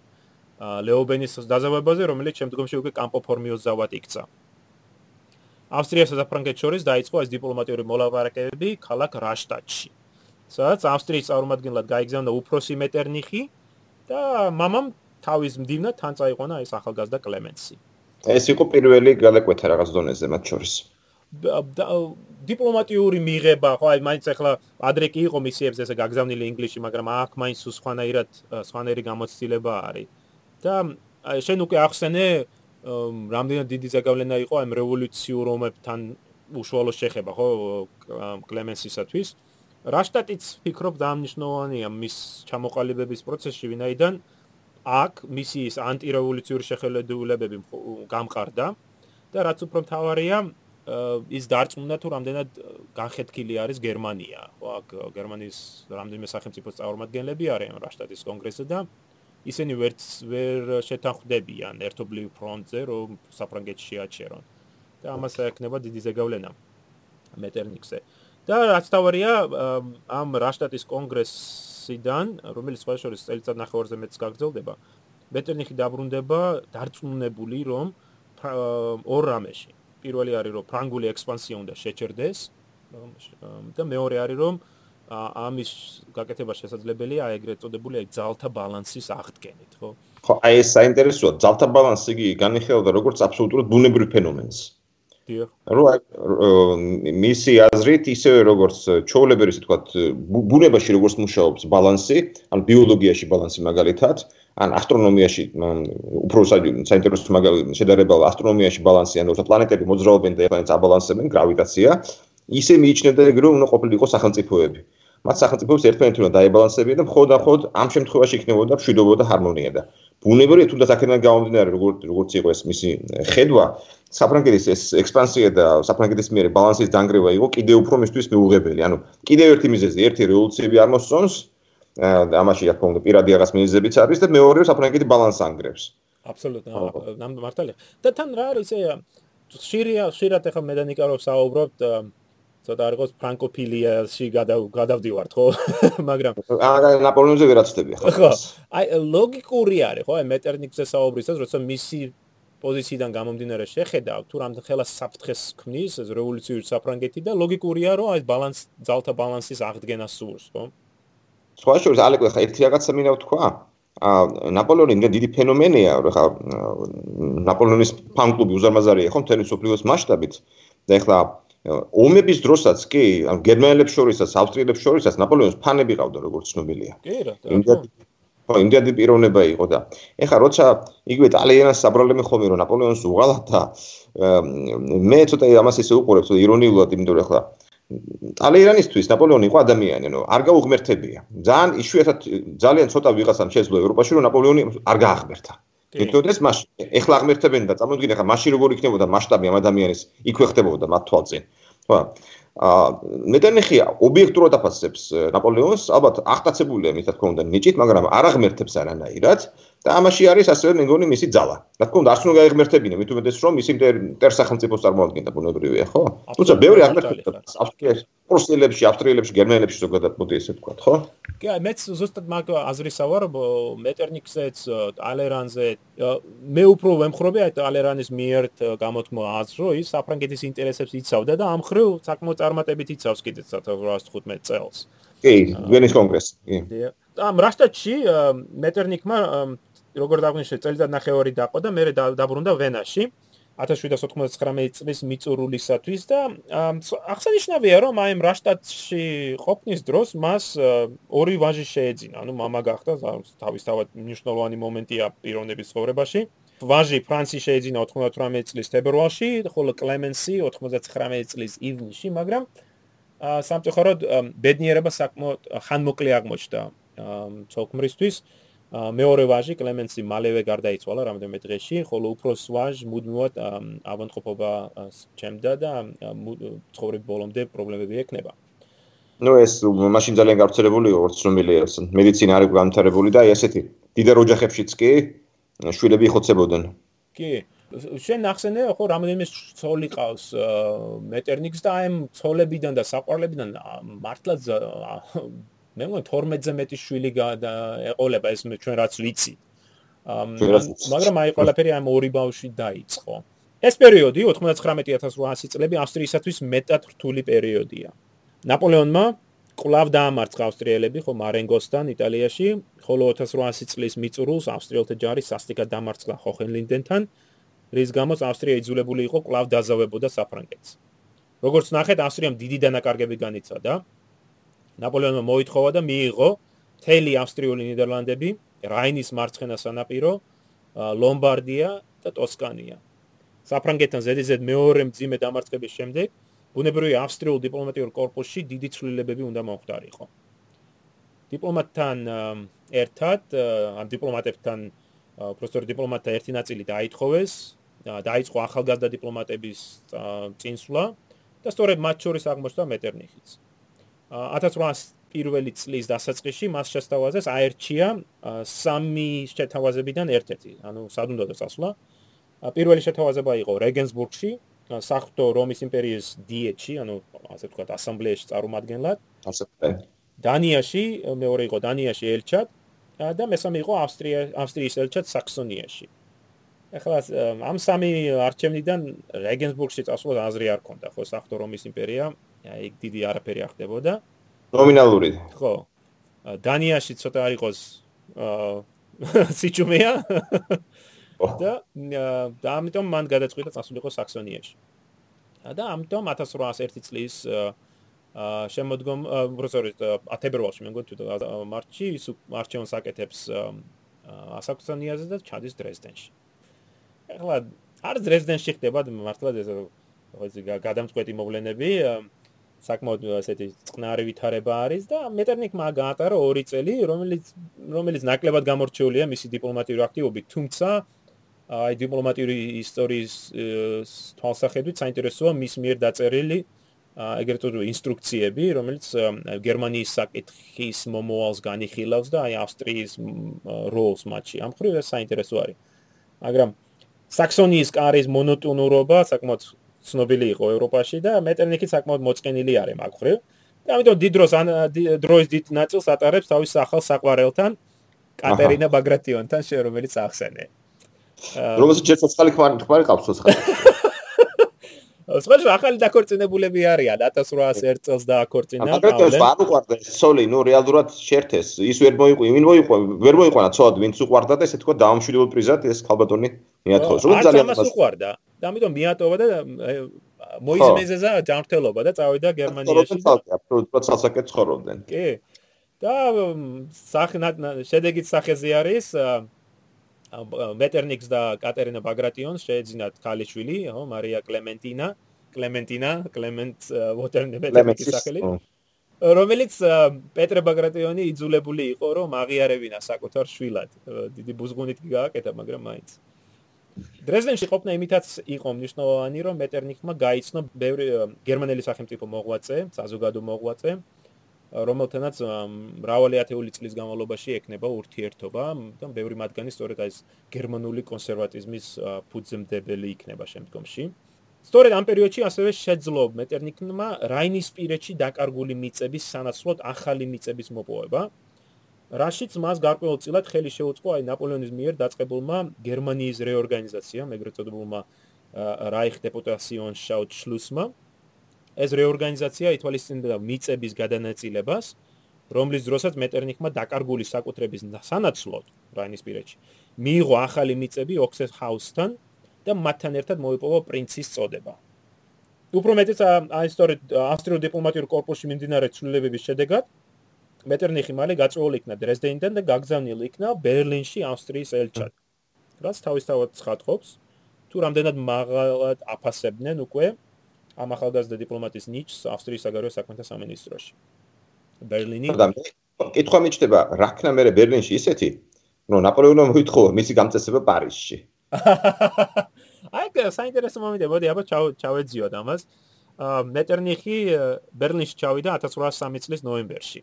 ლეობენის დაზავებაზე, რომელიც შემდგომში უკვე კამპო ფორმიოს ზავად იქცა. ავსტრიასა და ფრანგეთს შორის დაიწყო ეს დიპლომატიური მოლაპარაკებები ქალაქ რაშტატში. სადაც ავსტრიის წარმომადგენლად გაიგზავნა უფროსი მეტერნიხი და მამამ თავის მდივნად თან წაიყვანა ეს ახალგაზრდა კლემენსი. ეს იყო პირველი გალეკვეთა რაღაც დონეზე მათ შორის. დიპლომატიური მიღება, ხო, აი მაინც ახლა ადრე კი იყო მისიებს ესე გაგზავნილი ინგლისში, მაგრამ აქ მაინც სხვანაირად სხვანაირი გამოცდილება არის. და შენ უკვე ახსენე რამდენად დიდი ზეგავლენა იყო ამ რევოლუციურ ომებთან უშუალო შეხება ხო კლემენსისათვის რაშტატიც ფიქრობ დაამნიშნავანია მის ჩამოყალიბების პროცესში ვინაიდან აქ მისი ის ანტირევოლუციური შეხედულებები გამყარდა და რაც უფრო მთავარია ის დარწმუნდა თუ რამდენად განხეთქილი არის გერმანია აქ გერმანიის რამდენიმე სახელმწიფოს წარმომადგენლები არიან რაშტატის კონგრესზე და ისინი ვერც ვერ შეთანხმდებიან ერთობლივ ფრონტზე, რომ საფრანგეთში შეაჩერონ. და ამას ექნება დიდი ზეგავლენა მეტერნიქსზე. და რაც თავარია ამ რაშტატის კონგრესიდან, რომელიც სხვა შორის წელიწად ნახევარზე მეც გაგრძელდება, მეტერნიხი დაბრუნდება დარწმუნებული, რომ ორ რამეში. პირველი არის, რომ ფრანგული ექსპანსია უნდა შეჩერდეს და მეორე არის, რომ ამის გაკეთება შესაძლებელია ეგრეთ წოდებული ძალთა ბალანსის აღდგენით, ხო? ხო, აი ეს საინტერესოა, ძალთა ბალანსი იგი განიხილავდა როგორც აბსოლუტურად ბუნებრივ ფენომენს. დიახ. რო მისი აზრით ისევე როგორც ჩოვლებერი, ისე თქვა, ბუნებაში როგორც მუშაობს ბალანსი, ან ბიოლოგიაში ბალანსი მაგალითად, ან ასტრონომიაში უფრო საინტერესო მაგალითად შედარება ასტრონომიაში ბალანსი, ან როცა პლანეტები მოძრაობენ და ერთმანეთს აბალანსებენ, გრავიტაცია, ისე მიიჩნევდა ეგრე რომ უნდა ყოფილიყო სახელმწიფოები. მათ სახელმწიფოებს ერთმანეთთან უნდა დაებალანსებიან და მხოლოდ და მხოლოდ ამ შემთხვევაში იქნებოდა მშვიდობა და ჰარმონია და ბუნებრივია თუნდაც აქედან გამომდინარე როგორც როგორც იყო ეს მისი ხედვა საფრანგეთის ეს ექსპანსია და საფრანგეთის მიერ ბალანსის დანგრევა იყო კიდევ უფრო მისთვის მეუღებელი. ანუ კიდევ ერთი მიზეზი ერთი რევოლუციები არ მოსწონს ამაში რა თქმა უნდა პირადი რაღაც მიზეზებიც არის და მეორე საფრანგეთი ბალანსს ანგრევს. აბსოლუტურად მართალია. და თან რა არის ეს ხშირია ხშირად ახლა მე და ნიკარო საუბრობთ ცოტა არ იყოს ფრანკოფილიაში გადავდივართ ხო? [LAUGHS] მაგრამ აა ნაპოლეონზე ვერაცდები ხო ხო. აი ლოგიკური არის ხო? აი მეტერნიქსზე საუბრისას როცა მისი პოზიციიდან გამომდინარე შეხედავ თუ რამ ხელა საფრთხეს ქმნის ეს რევოლუციური საფრანგეთი და ლოგიკურია რომ აი ბალანს ძალთა ბალანსის აღდგენა სურს ხო? სხვა შორის ალეკო ხა ერთი რაღაცა მინდა ვთქვა. ა ნაპოლეონი იმდენ დიდი ფენომენია ხა ნაპოლეონის ფან-კლუბი უზარმაზარია ხო მთელი სოფლიოს მასშტაბით. და ეხლა ომების დროსაც კი, ან გერმანელებს შორისაც, ავსტრიელებს შორისაც ნაპოლეონის ფანები ყავდა, როგორც ცნობილია. კი რა, ხო, იმდენი პიროვნება იყო და ეხლა როცა იგივე ტალიანას საბრალემი ხომი რომ ნაპოლეონს უღალათ და მე ცოტა ამას ისე უყურებ, ცოტა ირონიულად, იმიტომ რომ ეხლა ტალიანისთვის ნაპოლეონი იყო ადამიანი, ნუ არ გაუღმერთებია. ძალიან იშვიათად ძალიან ცოტა ვიღაცამ შეძლო ევროპაში რომ ნაპოლეონი არ გააღმერთა. ეკუთვნის მას ეხლა აღმერთებენ და წარმოიდგინე ხა მაშინ როგორ იქნებოდა მასშტაბი ამ ადამიანის იქვე ხდებოდა მათ თვალწინ. ხო? აა მეტენიხი ობიექტურად აფასებს ნაპოლეონს ალბათ აღტაცებულია მითქმა თქო უნდა ნიჭით მაგრამ არ აღმერთებს არანაირად და ამაში არის ასევე მე მგონი მისი ძალა. რა თქმა უნდა, არ უნდა გაიღმერთებინე, მით უმეტეს რომ მისი მტერ სახელმწიფოს წარმოადგენდა ბუნებრივია, ხო? თუმცა ბევრი აღმერთებდა ავსტრიაში, პრუსიელებში, ავსტრიელებში, გერმანელებში ზოგადად მოდი ესე ვთქვა, ხო? კი, მეც ზუსტად მაგ აზრისავარ მეტერნიქსეც, ალერანზე. მე უფრო ვემხრობი აი ალერანის მიერ გამოთმო აზრს, რომ ის საფრანგეთის ინტერესებს იცავდა და ამ ხრივ საკმაოდ წარმატებით იცავს კიდეც 1815 წელს. კი, ვენის კონგრესი. კი. ამ რაშტატში მეტერნიკმა როგორც აღნიშნე, წელიდან ნახევარი დაყო და მერე დაბრუნდა ვენაში 1799 წლის მიწურულისათვის და აღსანიშნავია, რომ აი რაშტატში ყოფნის დროს მას ორი ვაჟი შეეძინა, ანუ მამა გახდა, თავისთავად მნიშვნელოვანი მომენტია პიროვნების ცხოვრებაში. ვაჟი ფრანსი შეეძინა 98 წლის თებერვალში, ხოლო კლემენსი 99 წლის ივნისში, მაგრამ სამწუხაროდ ბედნიერება საკმაოდ ხანმოკლე აღმოჩნდა ცოლ-ქმრისთვის. აა მეორე ვაჟი კლემენსი მალევე გარდაიცვალა რამდენიმე დღეში, ხოლო უფროს ვაჟ მუდმივად ავანტყოფობა ჩემდა და ცხოვრების ბოლომდე პრობლემები ექნება. ну ეს მაშინ ძალიან გავრცელებული იყო ცნობილია მედიცინა არის განვითარებული და ესეთი დიდარ ოჯახებშიც კი შვილები ხოცებოდნენ კი შენ ახსენე ხო რამდენიმე ცოლი ყავს მეტერნიქს და აი ცოლებიდან და საყვარლებიდან მართლა მე მგონი 12-ზე მეტი შვილი ეყოლება ეს ჩვენ რაც ვიცი. მაგრამ აი ყველაფერი ამ ორი ბავშვი დაიწყო. ეს პერიოდი 99000 წლები ავსტრიისათვის მეტად რთული პერიოდია. ნაპოლეონმა კლავ დაამარცხა ავსტრიელები ხო მარენგოსთან იტალიაში, ხოლო 1800 წლის მიწურულს ავსტრიელთა ჯარი სასტიკად დამარცხა ხოხენლინდენთან, რის გამოც ავსტრია იძულებული იყო კლავ დაზავებოდა საფრანგეთს. როგორც ნახეთ, ავსტრიამ დიდი დანაკარგები განიცადა. ნაპოლეონმა მოითხოვა და მიიღო მთელი ავსტრიული ნიდერლანდები, რაინის მარცხენა სანაპირო, ლომბარდია და ტოსკანია. საფრანგეთთან ზედიზედ მეორე მძიმე დამარცხების შემდეგ ბუნებრივი ავსტრიულ დიპლომატიურ корпуსში დიდი ცვლილებები უნდა მომხდარიყო. დიპლომატთან ერთად, ამ დიპლომატებთან, უბრალოდ დიპლომატთა ერთი ნაწილი დაითხოვეს, დაიწყო ახალგაზრდა დიპლომატების წინსვლა და სწორედ მათ შორის აღმოჩნდა მეტერნიხიც. 1800 პირველი წლის დასაწყისში მას შესთავაზეს აერჩია სამი შეთავაზებიდან ერთ-ერთი, ანუ სად უნდა დასასვლა. პირველი შეთავაზება იყო რეგენსბურგში, საფრთხო რომის იმპერიის დიეტში, ანუ ასე ვთქვათ, ასამბლეაში წარმომადგენლად. ასე. დანიაში მეორე იყო დანიაში ელჩად და მესამე იყო ავსტრია ავსტრიის ელჩად საქსონიაში. ახლა ამ სამი არჩევნიდან რეგენსბურგში წასვლა აზრი არ ქონდა, ხო, საფრთხო რომის იმპერია, აი დიდი არაფერი ახდებოდა. ნომინალური. ხო. დანიაში ცოტა არ იყოს აა სიჩუმეა. და და ამიტომ მან გადაწყვიტა წასულიყო საქსონიაში. და ამიტომ 1801 წლის აა შემოდგომ პროფესორი ათებრვალში მე მგონი თუ მარტში ის მარჩეონს აკეთებს აა საქსონიაზე და ჩადის დრეზდენში. ახლა არ დრეზდენში ხდება მართლა ეს ხოთი გადამწყვეტი მოვლენები საკმაოდ ასეთი წყნარი ვითარება არის და მეტერნიკმა გაატარა 2 წელი რომელიც რომელიც ნაკლებად გამორჩეულია მისი დიპლომატიური აქტივობით თუმცა აი დიპლომატიური ისტორიის თვალსაჩინო საინტერესოა მის მიერ დაწერილი ეგრეთ წოდებული ინსტრუქციები, რომელიც გერმანიის საკითხის მომოვალს განიხილავს და აი ავსტრიის როლს მათში. ამ ხრივ ეს საინტერესო არის. მაგრამ საქსონიის კარის მონოტონურობა საკმაოდ ცნობილი იყო ევროპაში და მეტერნიკი საკმაოდ მოწყენილი არის მაგ ხრივ. და ამიტომ დიდ დროს დროის დიდ ნაწილს ატარებს თავის ახალ საყვარელთან კატერინა ბაგრატიონთან, რომელიც ახსენე. რომელსაც ჯერ ცოცხალი ხვარი ხვარი ყავს ცოცხალი. [LAUGHS] სხვა ახალი დაქორწინებულები არიან. 1801 წელს დააქორწინა აკრეტოს არ უყარდა სოლი ნუ რეალურად შერთეს ის ვერ მოიყვა ვინ მოიყვა ვერ მოიყვანა ცოდ ვინც უყარდა და ესე თქვა დაამშვიდობელ პრიზად ეს ქალბატონი მიათხოვეს რომ ძალიან მას უყარდა და ამიტომ მიატოვა და მოიზმეზეზა ჯანმრთელობა და წავიდა გერმანიაში აბსოლუტურად სასაკეთ ცხოვრობდნენ კი და სახნა შედეგით სახეზე არის მეტერნიქს და კატერინა ბაგრატიონს შეეძინათ ქალიშვილი, ხო, მარია კლემენტინა, კლემენტინა, კლემენტ ვოტერნებელის სახელი. რომელიც პეტრე ბაგრატიონი იძულებული იყო, რომ აღიარებინა საკუთარ შვილად. დიდი ბუზგუნით გააკეთა, მაგრამ მაინც. დრეზდენში ყოფნა იმითაც იყო მნიშვნელოვანი, რომ მეტერნიქმა გაიცნო ბევრი გერმანელი სახელმწიფო მოღვაწე, საზოგადო მოღვაწე, რომელთანაც მრავალი ათეული წლის განმავლობაში ექნება ურთიერთობა და ბევრი მათგანი სწორედ ეს გერმანული კონსერვატიზმის ფუძემდებელი იქნება შემდგომში. სწორედ ამ პერიოდში ასევე შეძლო მეტერნიკმა რაინისპირეთში დაკარგული მიწების სანაცვლოდ ახალი მიწების მოპოვება. რაშიც მას გარკვეულწილად ხელი შეუწყო აი ნაპოლეონის მიერ დაწყებულმა გერმანიის რეორგანიზაციამ, ეგრეთ წოდებულმა რაიხდეპუტატიონ-შაუთშლუსმა. ეს რეორგანიზაცია ითვალისწინებდა მიწების გადანაწილებას, რომლის დროსაც მეტერნიხმა დაკარგული საკუთრების სანაცვლოდ რაინისპირეთში მიიღო ახალი მიწები ოქსესჰაუსთან და მათთან ერთად მოიპოვა პრინცის წოდება. უფრო მეტიც აი სწორედ ავსტრიულ დიპლომატიურ კორპუსში მიმდინარე ცვლილებების შედეგად მეტერნიხი მალე გაწეული იქნა დრეზდენიდან და გაგზავნილი იქნა ბერლინში ავსტრიის ელჩად. რაც თავისთავად ცხადყოფს თუ რამდენად მაღალად აფასებდნენ უკვე ამ ახალგაზრდა დიპლომატის ნიჩს ავსტრიის საგარეო საქმეთა სამინისტროში. ბერლინი კითხვა მიჩნდება, რა ქნა მე ბერლინში ისეთი ნუ ნაპოლეონმა მოითხოვა მისი გამწესება პარიზში. [LAUGHS] აი, საინტერესო მომენტია, მოდი აბა ჩავეძიოთ ამას. მეტერნიხი ბერლინში ჩავიდა 1803 წლის ნოემბერში.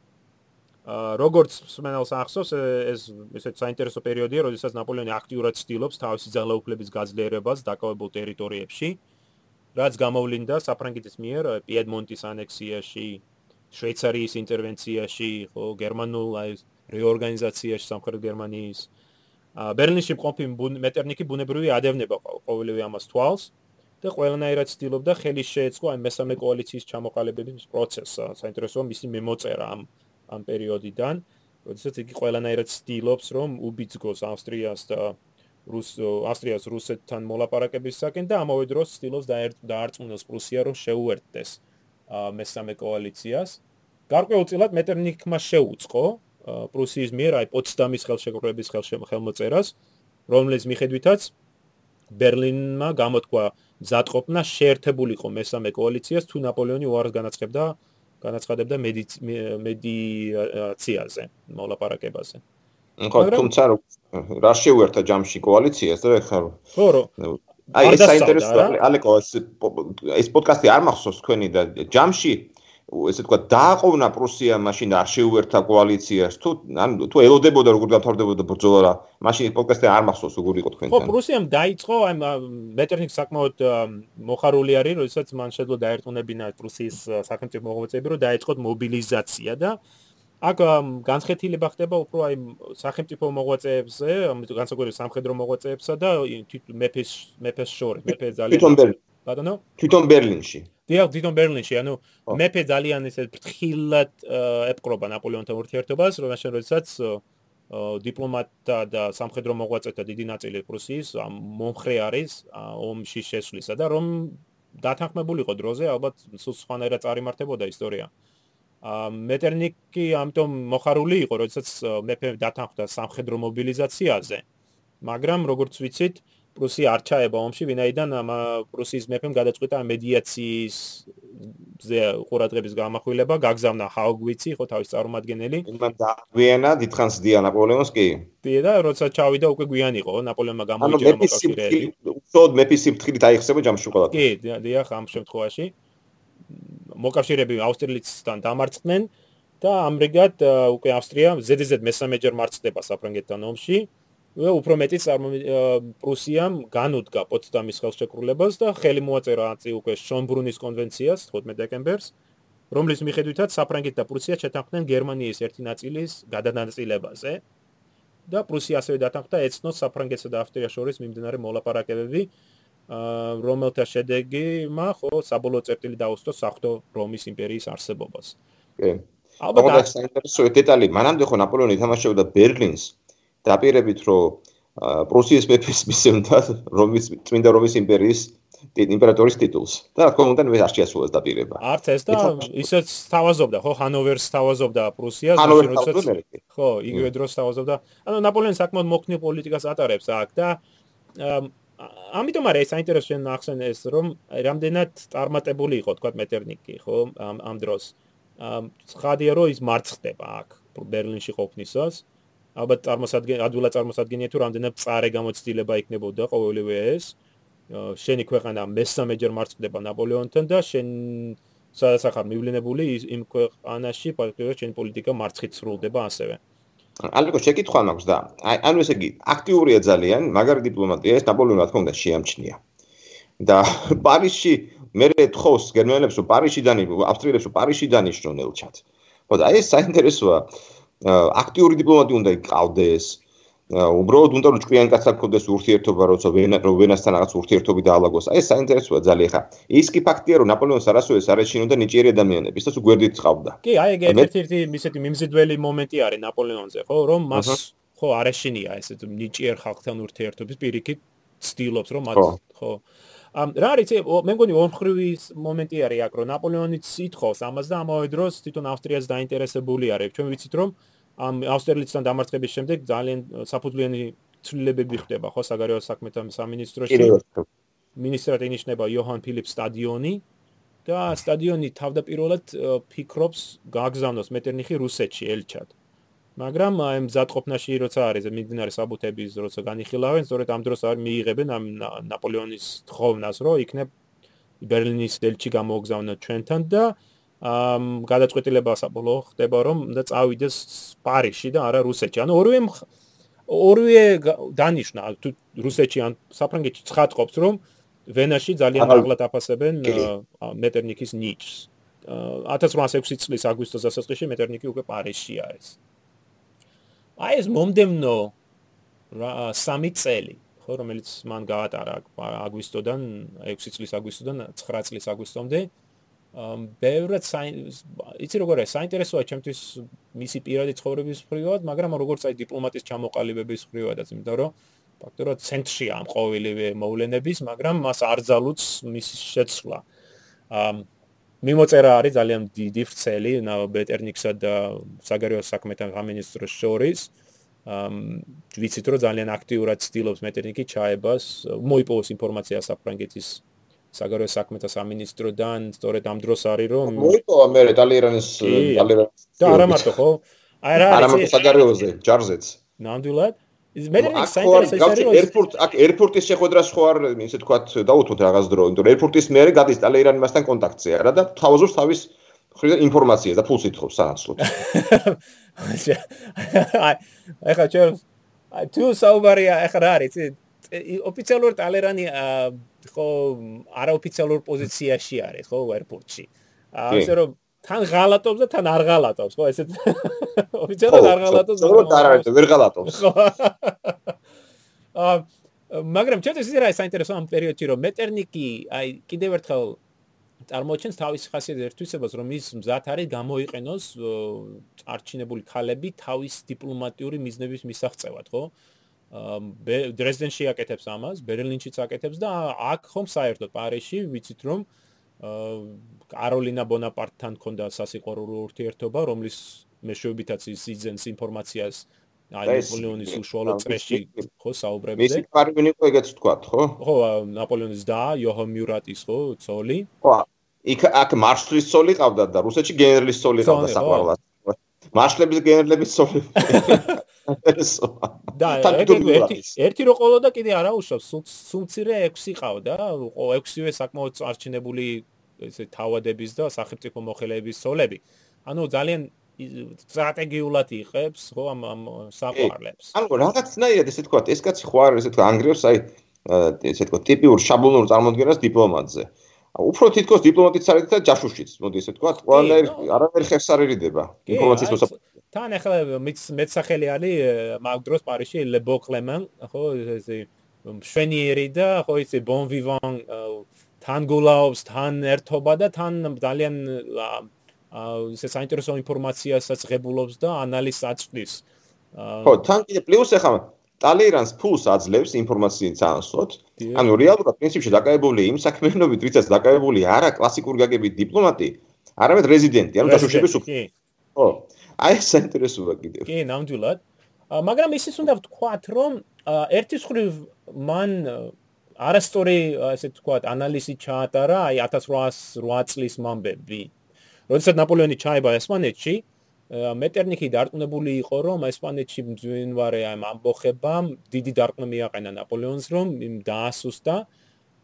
როგორც სმენელს ახსოვს, ეს ესეც საინტერესო პერიოდია, როდესაც ნაპოლეონი აქტიურად ცდილობს თავისი ძალაუფლების გაძლიერებას დაკავებულ ტერიტორიებში, რაც გამოვლინდა საფრანგეთის მიერ პიედმონტის ანექსიაში, შვეიცარიის ინტერვენციაში, ხო, გერმანულ აი რეორგანიზაციაში სამხრეთ გერმანიის ბერლინში მყოფი მეტერნიკი ბუნებრივი ადევნება ყოველივე ამას თვალს და ყველანაირად ცდილობდა ხელი შეეწყო აი მესამე კოალიციის ჩამოყალიბების პროცესს. საინტერესოა მისი მიმოწერა ამ ამ პერიოდიდან, როდესაც იგი ყველანაირად ცდილობს რომ უბიძგოს ავსტრიას და რუს ავსტრიას რუსეთთან მოლაპარაკებისაკენ და ამავე დროს ცდილობს დაარწმუნოს პრუსია რომ შეუერთდეს მესამე კოალიციას. გარკვეულწილად მეტერნიკმა შეუწყო პრუსიის მიერ აი პოცდამის ხელშეკრულების ხელმოწერას, რომლის მიხედვითაც ბერლინმა გამოთქვა ზატყოფნა შეერთებულიყო მესამე კოალიციას თუ ნაპოლეონი უარს განაცხებდა განაცხადებდა მედიაციაზე, მოლაპარაკებაზე. ხო, თუმცა რა შეუერთა ჯამში კოალიციას და ეხლა ხო, რო აი ეს საინტერესოა, ალეკო ეს პოდკასტი არ მახსოვს თქვენი და ჯამში ესე თქვა დააყოვნა პრუსია მაშინ არ შეუერთა კოალიციას. თუ ანუ თუ ელოდებოდა როგორ გაფორდებოდა ბრძოლა რა მაშინ პოდკასტი არ მახსოვს როგორ იყო თქვენთან. ხო პრუსიამ დაიწყო აი მეტერნიკ საკმაოდ მოხარული არის როდესაც მან შეძლო დაერტყუნებინა პრუსიის სახელმწიფო მოღვაწეები რომ დაიწყოთ მობილიზაცია და აქ განსხვავება ხდება უფრო აი სახელმწიფო მოღვაწეებზე განსაკუთრებით სამხედრო მოღვაწეებსა და მეფის მეფეს შორის მეფე ძალიან თვითონ ბერლინში. ბატონო? თვითონ ბერლინში დიახ, თვითონ ბერლინში, ანუ მეფე ძალიან ისე ფრთხილად ეპყრობა ნაპოლეონთან ურთიერთობას, რომელშენ როდესაც დიპლომატთა და სამხედრო მოღვაწეთა დიდი ნაწილი პრუსიის მომხრე არის ომში შესვლისა და რომ დათანხმებულიყო დროზე, ალბათ სულ სხვანაირად წარიმართებოდა ისტორია. მეტერნიკი ამიტომ მოხარული იყო, როდესაც მეფე დათანხმდა სამხედრო მობილიზაციაზე. მაგრამ როგორც ვიცით, პრუსია არ ჩაება ომში, ვინაიდან ამ პრუსიის მეფემ გადაწყვიტა მედიაციის ზე ყურადღების გამახვილება, გაგზავნა ჰაუგვიცი, ხო თავის წარმომადგენელი. იმან დაგვიანა დიდხანს დია ნაპოლეონს კი. დია და როცა ჩავიდა უკვე გვიანი იყო, ნაპოლეონმა გამოიჭირა მოკავშირეები. უცოდ მეფის სიმთხრით აიხსება ჯამში ყოლა. კი, დია ხამ შემთხვევაში. მოკავშირეები აუსტრიელიცთან დამარცხდნენ და ამრიგად უკვე ავსტრია ზედიზედ მესამეჯერ მარცხდება საფრანგეთთან ომში. უფრო მეტი პრუსიამ განუდგა პოცდამის ხელშეკრულებას და ხელი მოაწერა აწი უკვე შონბრუნის კონვენციას 15 დეკემბერს, რომლის მიხედვითაც საფრანგეთი და პრუსია შეთანხმდნენ გერმანიის ერთი ნაწილის გადანაწილებაზე და პრუსია ასევე დათანხმდა ეცნოს საფრანგეთსა და ავსტრიას შორის მიმდინარე მოლაპარაკებები, რომელთა შედეგი მა ხო საბოლოო წერტილი დაუსწრო საფრთხო რომის იმპერიის არსებობას. კი. ალბათ საინტერესო დეტალი, მანამდე ხო ნაპოლეონი თამაშობდა ბერლინს დაპირებით რომ პრუსიის მეფის მისცემდა რომის წმინდა რომის იმპერიის იმპერატორის ტიტულს. და რა თქმა უნდა მე არ შეასრულეს დაპირება. არც ეს და ისეც თავაზობდა ხო? ჰანოვერს თავაზობდა პრუსიას როდესაც ხო იგივე დროს თავაზობდა. ანუ ნაპოლეონი საკმაოდ მოქნილ პოლიტიკას ატარებს აქ და ამიტომ არის საინტერესო შენ ახსენ ეს რომ რამდენად წარმატებული იყო თქვა მეტერნიკი ხო ამ ამ დროს. ხადია რომ ის მარცხდება აქ ბერლინში ყოფნისას ალბათ წარმოსადგენ ადვილად წარმოსადგენია თუ რამდენად წარე გამოცდილება იქნებოდა ყოველივე ეს. შენი ქვეყანა მესამეჯერ მარცხდება ნაპოლეონთან და შენ სადაც ახარ მივლინებული იმ ქვეყანაში პარტიულო შენი პოლიტიკა მარცხით სრულდება ასევე. ალიკო შეკითხვა მაქვს და აი ანუ ესე იგი აქტიურია ძალიან მაგარი დიპლომატია ეს ნაპოლეონი რა თქმა უნდა შეამჩნია. და პარიზში მე თხოვს გერმანელებს რომ პარიზშიდან ავსტრიელებს რომ პარიზშიდან ისრონ ელჩათ ხო და ეს საინტერესოა აქტიური დიპლომატი უნდა იყავდეს. უბრალოდ უნდა რომ ჭკვიან კაცს აქვს ურთიერთობა, როცა ვენა რო ვენასთან რაღაც ურთიერთობი დაალაგოს. აი ეს საინტერესოა ძალიან ხა. ის კი ფაქტია რომ ნაპოლეონს არასოდეს არ ეშინოდა ნიჭიერი ადამიანები, ის უგვერდით წავდა. კი, აი ეგ ერთ-ერთი ისეთი მიმზიდველი მომენტი არის ნაპოლეონზე, ხო, რომ მას ხო არ ეშინია ესეთ ნიჭიერ ხალხთან ურთიერთობის პირიქით ცდილობს რომ მათ ხო ამ რა არის მე მგონი ორმხრივი მომენტი არის აქ რომ ნაპოლეონიც ითხოვს ამას და ამავე დროს თვითონ ავსტრიაც დაინტერესებული არის ჩვენ ვიცით რომ ამ ავსტრიელთან დამარცხების შემდეგ ძალიან საფუძვლიანი ცვლილებები ხდება ხო საგარეო საქმეთა სამინისტროში? მინისტრად ინიშნება იოჰან ფილიპ სტადიონი და სტადიონი თავდაპირველად ფიქრობს გააგზავნოს მეტერნიხი რუსეთში ელჩად. მაგრამ აი მზადყოფნაში როცა არის მიმდინარე საბუთების როცა განიხილავენ, სწორედ ამ დროს არის მიიღებენ ამ ნაპოლეონის თხოვნას, რომ იქნებ ბერლინის ელჩი გამოგზავნოთ ჩვენთან და ამ გადაწყვეტილება საბოლოო ხდება, რომ და წავიდეს პარიზში და არა რუსეთში. ანუ ორივე ორივე დანიშნა თუ რუსეთში ან საფრანგეთში ცხადყოფს, რომ ვენაში ძალიან მაღლა დაფასებენ მეტერნიკის ნიჩს. 1806 წლის აგვისტოს დასაწყისში მეტერნიკი უკვე პარიზში არის. აი ეს მომდემნო სამი წელი ხო რომელიც მან გაატარა აგვისტოდან 6 წლის აგვისტოდან 9 წლის აგვისტომდე ამ ბევრად იცი როგორ არის საინტერესოა ჩემთვის მისი პირადი ცხოვრების მხრივად მაგრამ როგორც აი დიპლომატის ჩამოყალიბების მხრივადაც იმიტომ რომ ფაქტორად ცენტრში ამ ყოველივე მოვლენების მაგრამ მას არ ძალუც მისი შეცვლა ამ მიმოწერა არის ძალიან დიდი ფრცელი ბეტერნიქსა და საგარეო საქმეთა სამინისტროს შორის. ამ ვიცით რომ ძალიან აქტიურად ცდილობს მეტერნიკი ჩაებას, მოიპოვოს ინფორმაცია საფრანგეთის საგარეო საქმეთა სამინისტროდან, სწორედ ამ დროს არის რომ მოიპოვა მე ტალერანის ტალერანის და არა მარტო ხო? აი რა არის? არა მარტო საგარეოზე, ჯარზეც. ნამდვილად? ის მეტერნიკი საინტერესო არის რომ ერფურტ აქ ერფურტის შეხვედრა სხვა არ ისე თქვა დაუთოთ რაღაც დრო, იმიტომ რომ ერფურტის მეરે გადის ტალერანი მასთან კონტაქტზე არა და თავაზობს თავის ხრიდან ინფორმაციას და ფულს ითხოვს სანაცვლოდ. [LAUGHS] აი ეხლა ჩვენ აი თუ საუბარია ეხლა რა არის ოფიციალურ ტალერანი ხო არაოფიციალურ პოზიციაში არის ხო ერფურტში. ასე რომ თან ღალატობს და თან არ ღალატობს, ხო, ესეთ [LAUGHS] ოფიციალურად არ ღალატობს. ხო, არ არის, ვერ ღალატობს. აა [LAUGHS] მაგრამ ჩემთვის ის რა საინტერესო ამ პერიოდში რომ მეტერნიკი აი კიდევ ერთხელ წარმოჩენს თავის ხასიათის ერთვისებას რომ ის მზად არის გამოიყენოს არჩინებული ქალები თავის დიპლომატიური მიზნების მისაღწევად, ხო? აა დრეზდენში აკეთებს ამას, ბერლინშიც აკეთებს და აქ ხომ საერთოდ პარიზში ვიცით რომ კაროლინა ბონაპარტთან ჰქონდა სასიყვარულო ურთიერთობა, რომლის მეშვეობითაც ის იძენს ინფორმაციას აი ნაპოლეონის უშუალო წრეში ხო საუბრებზე. მისი კარვინი ყო ეგეც თქვა, ხო? ხო, ნაპოლეონის და იოჰან მიურატის ხო, ცოლი. ხო. იქ აქ მარშლის ცოლი ყავდა და რუსეთში გენერლის ცოლი ყავდა საყვარლად. მარშლების გენერლების ცოლი. [LAUGHS] და ერთი ერთი რო ყოლო და კიდე არა უშავს სულცირე 6 ყავდა 6-ვე საკმაოდ არჩინებული ესე თავადების და სახელმწიფო მოხელეების სოლები. ანუ ძალიან სტრატეგიულად იღებს ხო ამ ამ საყვარლებს. ანუ რაღაცნაირად ესე თქვა ეს კაცი ხო არის ესე თქვა ანგრევს აი ესე თქვა ტიპიურ შაბლონურ წარმოდგენას დიპლომატზე უფრო თითქოს დიპლომატიც არის და ჯაშუშიც, მოდი ესე თქვა, ყველანაირ არაფერი ხერს არ ერიდება ინფორმაციის მოსაპოვებლად. თან ახლა მეცახელი არის მაგ დროს პარიზში ლებო კლემენ, ხო, ესე შვენიერი და ხო ისე ბონ ვივან თან გულაობს, თან ერთობა და თან ძალიან ისე საინტერესო ინფორმაციასაც ღებულობს და ანალიზს აწყდის. ხო, თან კიდე პლუს ახლა ტალერანს ფულს აძლევს ინფორმაციის წანსვოთ. ანუ რეალურად პრინციპში დაკავებული იმ საქმიანობით, ვისაც დაკავებული არა კლასიკური გაგებით დიპლომატი, არამედ რეზიდენტი, ანუ დაშუშების უფროსი. ხო. აი ეს საინტერესოა კიდევ. კი, ნამდვილად. მაგრამ ისიც უნდა ვთქვათ, რომ ერთის ხრივ მან არასტორი, ასე ვთქვათ, ანალიზი ჩაატარა, აი 1808 წლის მომბები. როდესაც ნაპოლეონი ჩაება ესპანეთში, მეტერნიკი დარწმუნებული იყო, რომ ესპანეთში მძვინვარე ამ ამბოხებამ დიდი დარწმუნება მიაყენა ნაპოლეონს, რომ იმ დაასუსტა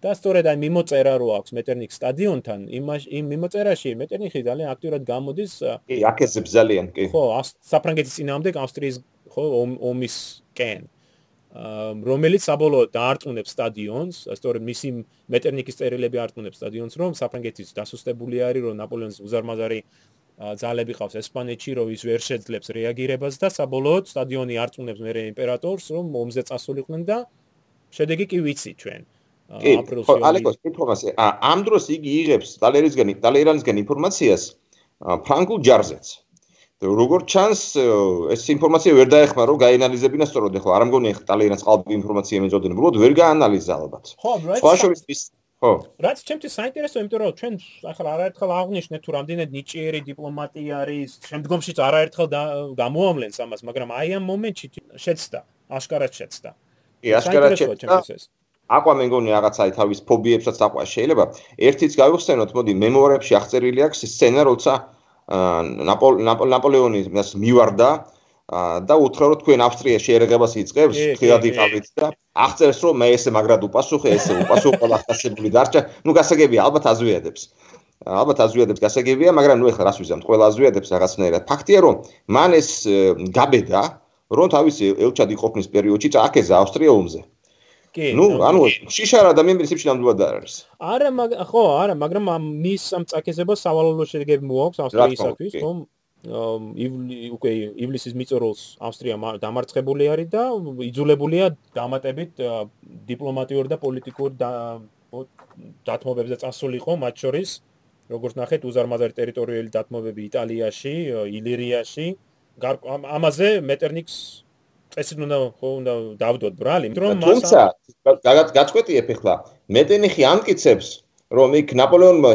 და სწორედ აი მიმოწერა რო აქვს მეტერნიკ სტადიონთან, იმ მიმოწერაში მეტერნიკი ძალიან აქტიურად გამოდის. კი, აკეთებს ძალიან, კი. ხო, საფრანგეთის წინააღმდეგ ავსტრიის ხო ომის კენ. რომელიც საბოლოოდ დაარწმუნებს სტადიონს, სწორედ მისი მეტერნიკის წერილები არწმუნებს სტადიონს, რომ საფრანგეთის დასუსტებული არის, რომ ნაპოლეონის უზარმაზარი ძალები ყავს ესპანეთში, რომ ის ვერ შეძლებს რეაგირებას და საბოლოოდ სტადიონი არწმუნებს მე იმპერატორს, რომ მომზე წასულიყვნენ და შედეგი კი ვიცი ჩვენ. აპრილში. ხო, ალეკოს კითხავს, ამ დროს იგი იღებს ტალერისგან, ტალერანისგან ინფორმაციას ფრანგულ ჯარზეც. როგორც ჩანს, ეს ინფორმაცია ვერ დაეხმარო გაინალიზებინა სწორად, ხო, არ მგონია ტალერანს ყალბი ინფორმაცია მეძოდენ, უბრალოდ ვერ გაანალიზა ალბათ. ხო, რა. სხვა შორის ის ხო. რაც ჩემთვის საინტერესო, იმიტომ რომ ჩვენ ახლა არაერთხელ აღნიშნეთ თუ რამდენად ნიჭიერი დიპლომატი არის, შემდგომშიც არაერთხელ გამოამლენს ამას, მაგრამ აი ამ მომენტში შეცდა, აშკარად შეცდა. კი, აშკარად შეცდა. აყვა მე მგონი რაღაცა თავის ფობიებსაც აყვა შეიძლება. ერთიც გავიხსენოთ, მოდი მემუარებში აღწერილი აქვს სცენა, როცა ნაპოლეონი მას მივარდა და უთხრა რომ თქვენ ავსტრიაში ერეგებას იწყებს, ხილად იყავით და აღწერს რომ მე ესე მაგრად უპასუხე, ესე უპასუხო [LAUGHS] ახასებული დარჩა, ну გასაგებია, ალბათ აზვიადებს. ალბათ აზვიადებს გასაგებია, მაგრამ ნუ ეხლა რას ვიზამთ, ყველა აზვიადებს რაღაცნაირად. ფაქტია რომ მან ეს გაბედა, რომ თავისი ელჩად იყოფნის პერიოდში წააკეზა ავსტრია ომზე. კი. ნუ, ანუ შიშარა და მე პრინციპში ნამდვილად არ არის. არა, ხო, არა, მაგრამ მის ამ წააკეზებას სავალალო შედეგები მოაქვს ავსტრიისათვის, რომ უკვე ივლისის მიწურულს ავსტრია დამარცხებული არის და იძულებულია დამატებით დიპლომატიურ და პოლიტიკურ დათმობებზე წასულიყო მათ შორის როგორც ნახეთ უზარმაზარი ტერიტორიული დათმობები იტალიაში, ილირიაში. ამაზე მეტერნიქს წესით უნდა უნდა დავდოთ ბრალი, იმიტომ რომ მას თუმცა გაწყვეტიებ ახლა მეტერნიხი ამკიცებს რომ იქ ნაპოლეონმა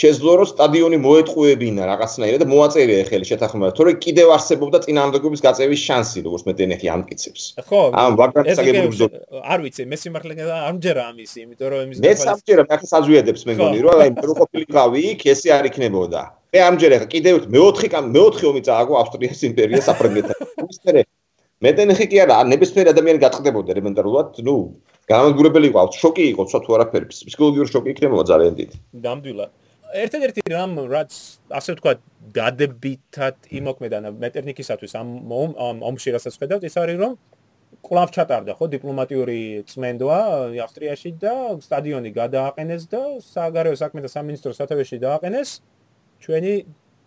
შეძლო რომ სტადიონი მოეტყუებინა რაღაცნაირად და მოაწერია ხელი შეთანხმება თორე კიდევ არსებობდა წინააღმდეგობის გაწევის შანსი როგორც მე დენეხი ამკიცებს ხო ამ ვაგრატს აგებული არ ვიცი მე სიმართლე არ მჯერა ამის იმიტომ რომ იმის მე სამჯერა მე ახლა საზვიადებს მე მგონი რომ აი რო ყოფილიყავი იქ ესე არ იქნებოდა. მე ამჯერა კიდევ მეოთხე მეოთხე ომი წააგო ავსტრიის იმპერიას საფრანგეთთან. [LAUGHS] ისე მე დენეხი კი არა ნებისმიერ ადამიანი გაწყდებოდა ელემენტარულად ნუ განადგურებელი იყო, შოკი იყო, სხვა თუ არაფერი, ფსიქოლოგიური შოკი იქნებოდა ძალიან დიდი. ნამდვილად. ერთ-ერთი რამ რაც ასე ვთქვა დადებითად იმოქმედა მეტერნიკისათვის ამ ომში რასაც ხედავთ, ეს არის რომ კლავ ჩატარდა ხო დიპლომატიური წმენდვა ავსტრიაში და სტადიონი გადააყენეს და საგარეო საქმეთა სამინისტროს სათავეში დააყენეს ჩვენი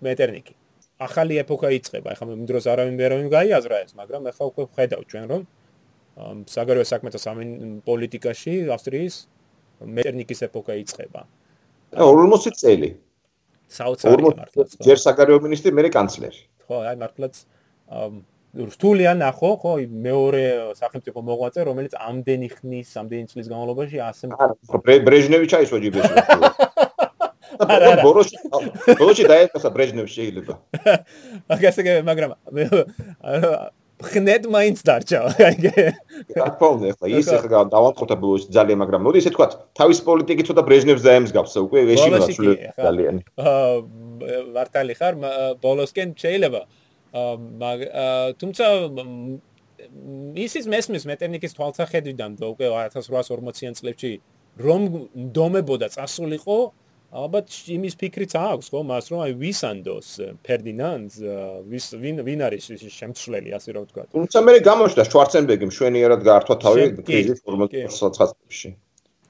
მეტერნიკი. ახალი ეპოქა იწყება. ახლა მე მდროს არავინ ვერ გაიაზრა ეს, მაგრამ ახლა უკვე ხედავ ჩვენ რომ საგარეო საქმეთა პოლიტიკაში ავსტრიის მეტერნიკის ეპოქა იწყება. 40 წელი. საოცარი მართლაც. ჯერ საგარეო მინისტრი, მერე კანცლერი. ხო, აი მართლაც რუსთულია ნახო, ხო, მეორე სახელმწიფო მოღვაწე, რომელიც ამდენი ხნის, ამდენი წლის განმავლობაში ასე ბრეჟნევი ჩაისვა ჯიბეში. [LAUGHS] არა, არა. ბოროში, ბოროში დაეცა ბრეჟნევი შეიძლება. [LAUGHS] აგასე მაგრამ ხნედ მაინც დარჩა. აკონე ხო ის ახლა დავამტყუთა ბოლოს ძალიან მაგრამ მოდი ესე თქვა თავის პოლიტიკით ცოტა ბრეჟნევს დაემსგავს უკვე ეში გასული ძალიან. აა ვარტალი ხარ ბოლოსკენ შეიძლება აა თუმცა ისის მესმის მეტერნიკის თვალსაჩინოდან და უკვე 1840-იან წლებში რომ დომებოდა წასულიყო ალბათ იმის ფიქრიც აქვს ხო მას რომ აი ვისანდოს ფერდინანდს ვის ვინ ვინ არის ის შემცვლელი ასე რომ ვთქვა თუმცა მე გამოჩნდა შვარცენბერგი მშვენიერად გაართვა თავი კრიზის 49-ში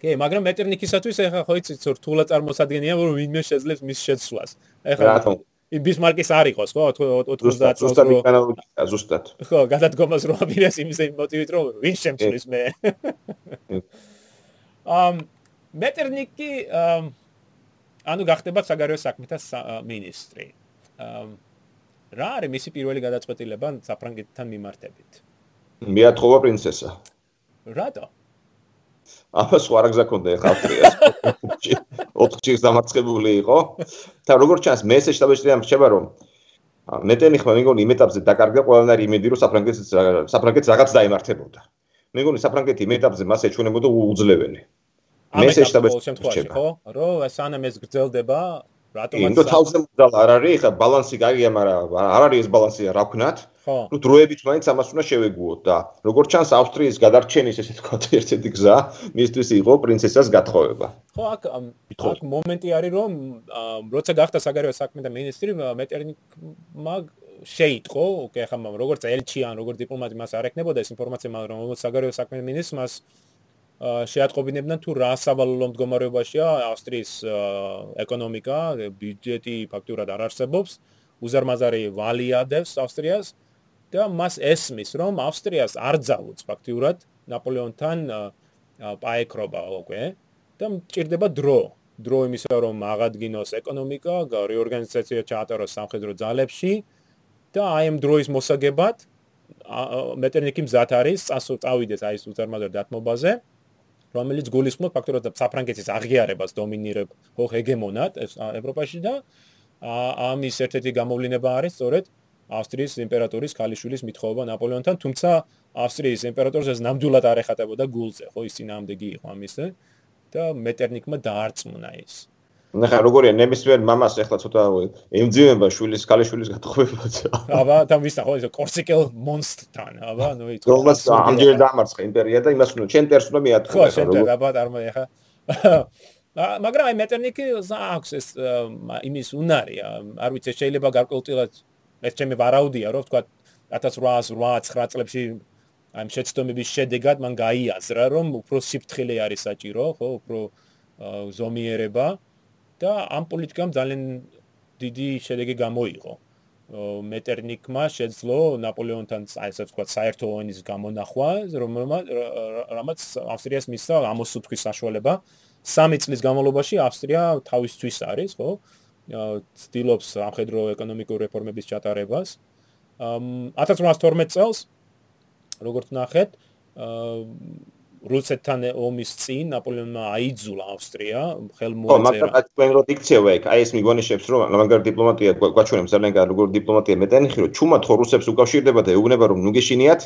კი მაგრამ მეტერნიკისათვის ეხა ხო იცით რთულად წარმოსადგენია რომ ვინმე შეძლებს მის შეცვლას. ეხა ბისმარკის არ იყოს ხო 90 წელს ზუსტად ზუსტად ხო გადადგომას რო აპირეს იმის მოტივით რომ ვინ შემცვლის მე. [LAUGHS] ამ მეტერნიკი ამ ანუ გახდება საგარეო საქმეთა მინისტრი. რა არის მისი პირველი გადაწყვეტილება საფრანგეთთან მიმართებით? მეათხოვა პრინცესა. რატო? აბა სხვა რა გზა ქონდა ეხა ავსტრიას. ოთხჯერ დამარცხებული იყო. და როგორც ჩანს, მე ესე შტაბეჭდია მრჩება რომ მეტენი ხმა მეგონი იმ ეტაპზე დაკარგა ყველანაირი იმედი რომ საფრანგეთს საფრანგეთს რაღაც დაემართებოდა. მეგონი საფრანგეთი იმ ეტაპზე მას ეჩვენებოდა უძლეველი. მე შეშტაბეს შემთხვევაში ხო? რომ სანამ ეს გრძელდება რატომაც ინდო თავზე მოდალ არ არის ხა ბალანსი გაგია მაგრამ არ არის ეს ბალანსი რა ვქნათ? ნუ დროებით მაინც ამას უნდა შევეგუოთ და როგორც ჩანს ავსტრიის გადარჩენის ესე თქვა [LAUGHS] ერთ-ერთი გზა მისთვის იყო პრინცესას გათხოვება. ხო აქ აქ მომენტი არის რომ როცა გახდა საგარეო საქმეთა მინისტრი მეტერნიკმა შეიტყო ოკეი ხა როგორც ელჩი ან როგორც დიპლომატი მას არ ეკნებოდა ეს ინფორმაცია მაგრამ როგორც საგარეო საქმეთა მინისტრს მას შეატყობინებდნენ თუ რა სავალალო მდგომარეობაშია ავსტრიის ეკონომიკა, ბიუჯეტი ფაქტურად არ არსებობს, უზარმაზარი ვალიადებს ავსტრიას და მას ესმის, რომ ავსტრიას არ ძალუც ფაქტურად ნაპოლეონთან პაეკრობა უკვე და მჭირდება დრო. დრო იმისა, რომ აღადგინოს ეკონომიკა, რეორგანიზაცია ჩაატაროს სამხედრო ძალებში და აი ამ დროის მოსაგებად მეტერნიკი მზად არის წავიდეს აი ეს უზარმაზარ დათმობაზე. რომელიც გულისხმობს ფაქტურად საფრანგეთის აღიარებას დომინირებ ხო ჰეგემონად ევროპაში და ამის ერთ-ერთი გამოვლინება არის სწორედ ავსტრიის იმპერატორის ქალიშვილის მithოვება ნაპოლეონთან, თუმცა ავსტრიის იმპერატორს ეს ნამდვილად არ ეხატებოდა გულზე, ხო ის წინააღმდეგი იყო ამისე და მეტერნიკმა დაარწმუნა ის. ნახე როგორია ნებისმიერ მამას ახლა ცოტა ემძიმება შვილის ქალიშვილის გათხოვებას. აბა და ვისა ხო ეს კორსიკელ მონსტრთან, აბა ნუ იცი. რომას ამჯერ დამარცხა იმპერია და იმას უნდა ჩემ ტერს უნდა მიატყო. ხო, შენ და აბა წარმოი ხა. [LAUGHS] მაგრამ აი მეტერნიკი ზაქვს ეს იმის უნარი, არ ვიცი შეიძლება გარკვეულწილად ეს ჩემი ვარაუდია, რომ თქვა 1808-9 წლებში აი შეცდომების შედეგად მან გაიაზრა, რომ უფრო სიფრთხილე არის საჭირო, ხო, უფრო ზომიერება. და ამ პოლიტიკამ ძალიან დიდი შედეგი გამოიღო. მეტერნიკმა შეძლო ნაპოლეონთან ესე ვთქვა საერთო ომის გამონახვა, რომელმაც ავსტრიას მისცა ამოსუთვის საშუალება. სამი წლის განმავლობაში ავსტრია თავისთვის არის, ხო? ცდილობს ამხედრო ეკონომიკურ რეფორმების ჩატარებას. 1812 წელს როგორც ნახეთ, რუსეთთან ომის წინ ნაპოლეონმა აიძულა ავსტრია ხელმოაწერა. ხო, მაგრამ აი თქვენ რო დიქცევა ეგ, აი ეს მიგონიშებს რომ ლამანგარ დიპლომატია გვაჩვენებს ძალიან კარგი როგორ დიპლომატია მეტენიხი რომ ჩუმად ხო რუსებს უკავშირდება და ეუბნება რომ ნუ გეშინიათ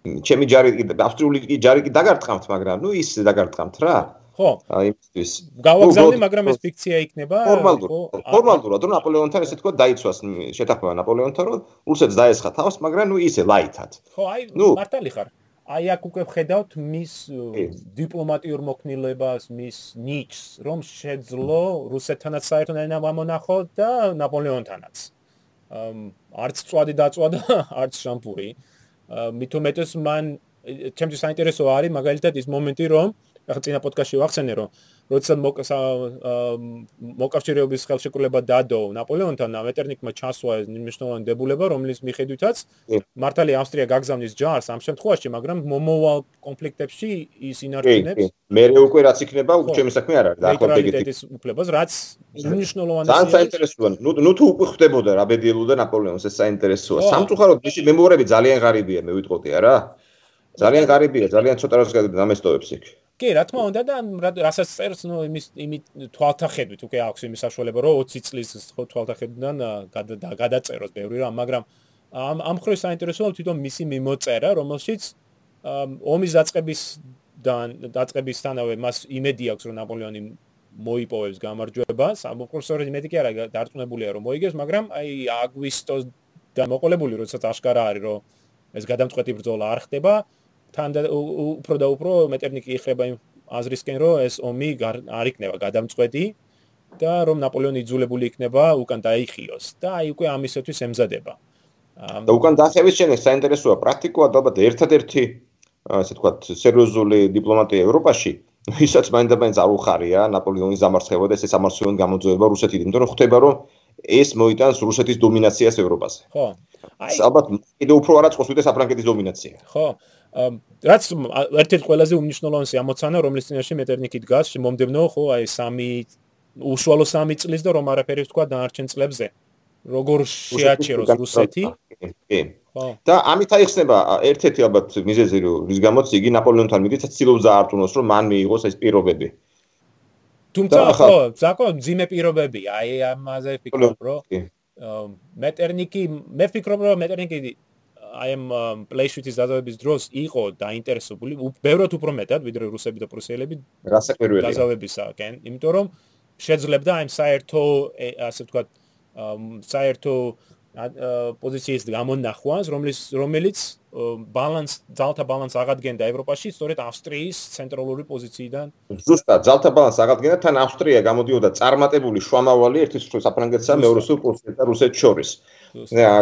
ჩემი ჯარი ავსტრიული ჯარი კი დაგარტყამთ, მაგრამ ნუ ის დაგარტყამთ რა. ხო. აი იმისთვის. გავაგზავნე, მაგრამ ეს ფიქცია იქნება. ფორმალურად. ფორმალურად რომ ნაპოლეონთან ესე თქვა დაიცვას შეთანხმება ნაპოლეონთან რომ რუსეთს დაესხა თავს, მაგრამ ნუ ისე ლაითად. ხო, აი მართალი ხარ. აი აქ უკვე ხედავთ მის დიპლომატიურ მოქნილებას, მის ნიჩს, რომ შეძლო რუსეთთანაც საერთოდ ენა მომონახო და ნაპოლეონთანაც. არც წვადი დაწვადა, არც შამპური. მithumetes man ჩემთვის საინტერესო არის მაგალითად ის მომენტი, რომ ახლა წინა პოდკასტში ვახსენე რომ როცა მოკავშირეობის ხელშეკრულება დადო ნაპოლეონთან მეტერნიკმა ჩასვა ეს მნიშვნელოვანი დებულება რომლის მიხედვითაც მართალი ავსტრია გაგზავნის ჯარს ამ შემთხვევაში მაგრამ მომოვალ კონფლიქტებში ის ინარჩუნებს მე უკვე რაც იქნება ჩემი საქმე არ არის დაახლოებით ეს უფლებას რაც მნიშვნელოვანია ძალიან საინტერესოა. ნუ ნუ თუ უკვე ხდებოდა რა ბედიელოდა ნაპოლეონს ეს საინტერესოა. სამწუხაროდ მისი მემორები ძალიან ღარიბია მე ვიტყოდი არა? ძალიან ღარიბია ძალიან ცოტა რას გამესტოვებს იქ კი, რა თქმა უნდა და რასაც წერს, ნუ იმის იმით თვალთახედვით უკვე აქვს იმის საშუალება, რომ 20 წლის ხო თვალთახედვიდან გადაწეროს ბევრი რამ, მაგრამ ამ ამ ხრი საინტერესოა თვითონ მისი მიმოწერა, რომელშიც ომის დაწყების დაწყებისთანავე მას იმედი აქვს, რომ ნაპოლეონი მოიპოვებს გამარჯვებას. ამ პროფესორი იმედი კი არა დარწმუნებულია, რომ მოიგებს, მაგრამ აი აგვისტოს და მოყოლებული, როდესაც აშკარა არის, რომ ეს გადამწყვეტი ბრძოლა არ ხდება. თან და უფრო და უფრო მეტერნიკი იხრება იმ აზრისკენ, რომ ეს ომი არ იქნება გადამწყვეტი და რომ ნაპოლეონი იძულებული იქნება უკან დაიხიოს და აი უკვე ამისათვის ემზადება. და უკან დახევის შენ ეს საინტერესოა პრაქტიკულად ალბათ ერთადერთი ასე თქვა სერიოზული დიპლომატია ევროპაში ისაც მაინდამაინც არ უხარია ნაპოლეონის დამარცხება და ეს სამარცხოენ გამოძიება რუსეთიდან, იმიტომ რომ ხვდება რომ ეს მოიტანს რუსეთის დომინაციას ევროპაზე. ხო. აი ალბათ კიდევ უფრო არა წყვეს ვიდრე საფრანგეთის დომინაცია. ხო. რაც ერთ-ერთი ყველაზე უმნიშვნელოვანესი ამოცანა, რომლის წინაშე მეტერნიკი დგას, მომდევნო ხო, აი სამი უშუალო სამი წლის და რომ არაფერი თქვა დანარჩენ წლებზე. როგორ შეაჩეროს რუსეთი? კი. ხო. და ამით აიხსნება ერთ-ერთი ალბათ მიზეზი, რის გამოც იგი ნაპოლეონთან მიდით ცდილობს დაარტყმოს, რომ მან მიიღოს ეს პირობები. თუმცა ხო, ზაკო ძიმე პირობები, აი ამაზე ფიქრობ, რომ მეტერნიკი, მე ვფიქრობ, რომ მეტერნიკი აი ამ პლეიშიტის დაზავების დროს იყო დაინტერესებული ბევრად უფრო მეტად ვიდრე რუსები და პრუსიელები რასაკვირველია. დაზავებისაკენ იმიტომ რომ შეძლებდა აი საერთო ასე ვთქვათ საერთო პოზიციის გამონახვას რომლის რომელიც ბალანს ძალთა ბალანს აღადგენდა ევროპაში სწორედ ავსტრიის ცენტრალური პოზიციიდან. ზუსტად ძალთა ბალანს აღადგენდა თან ავსტრია გამოდიოდა წარმატებული შუამავალი ერთის საფრანგეთსა და მეორე სულპოსტა და რუსეთს შორის.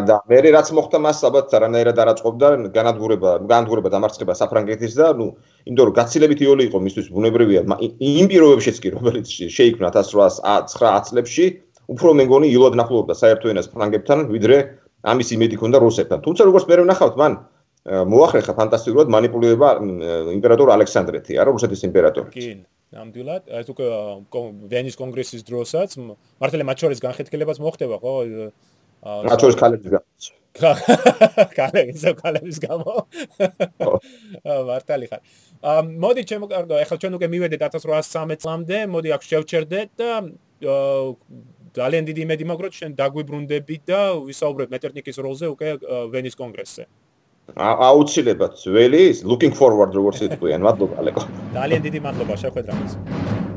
და მე რაც მოხდა მას ალბათ არანაირად არ აწყობდა განადგურება განადგურება დამარცხება საფრანგეთის და ნუ იმიტომ რომ გაცილებით იოლი იყო მისთვის ბუნებრივია იმ პირობებშიც კი რომელიც შეიქმნა 1809 წლებში უფრო მე მგონი ილოდ ნახულობდა საერთო ენას ფრანგებთან, ვიდრე ამის იმედი ქონდა რუსებთან. თუმცა როგორც მე ვნახავთ, მან მოახრეხა ფანტასტიკურად манипуლირება э, იმპერატორ ალექსანდრეთი, არა რუსეთის იმპერატორი. კი, ნამდვილად, ეს უკვე э, ვენის კონგრესის დროსაც მართლა მათ შორის განხეთქილებაც მოხდება, ხო? მათ შორის ქალების გამო. კალების კალების გამო მართალი ხარ. მოდი ჩემო კარგო, ახლა ჩვენ უკვე მივედით 1813 წლამდე, მოდი აქ შევჩერდეთ და ძალიან დიდი იმედი მაქვს, რომ ჩვენ დაგვიბრუნდები და ვისაუბრებ მეტერნიკის როლზე უკვე ვენის კონგრესზე. აუცილებლად ველი, looking forward როგორც იტყვიან, მადლობა ალეკო. [LAUGHS] ძალიან დიდი მადლობა შეხვედრაზე.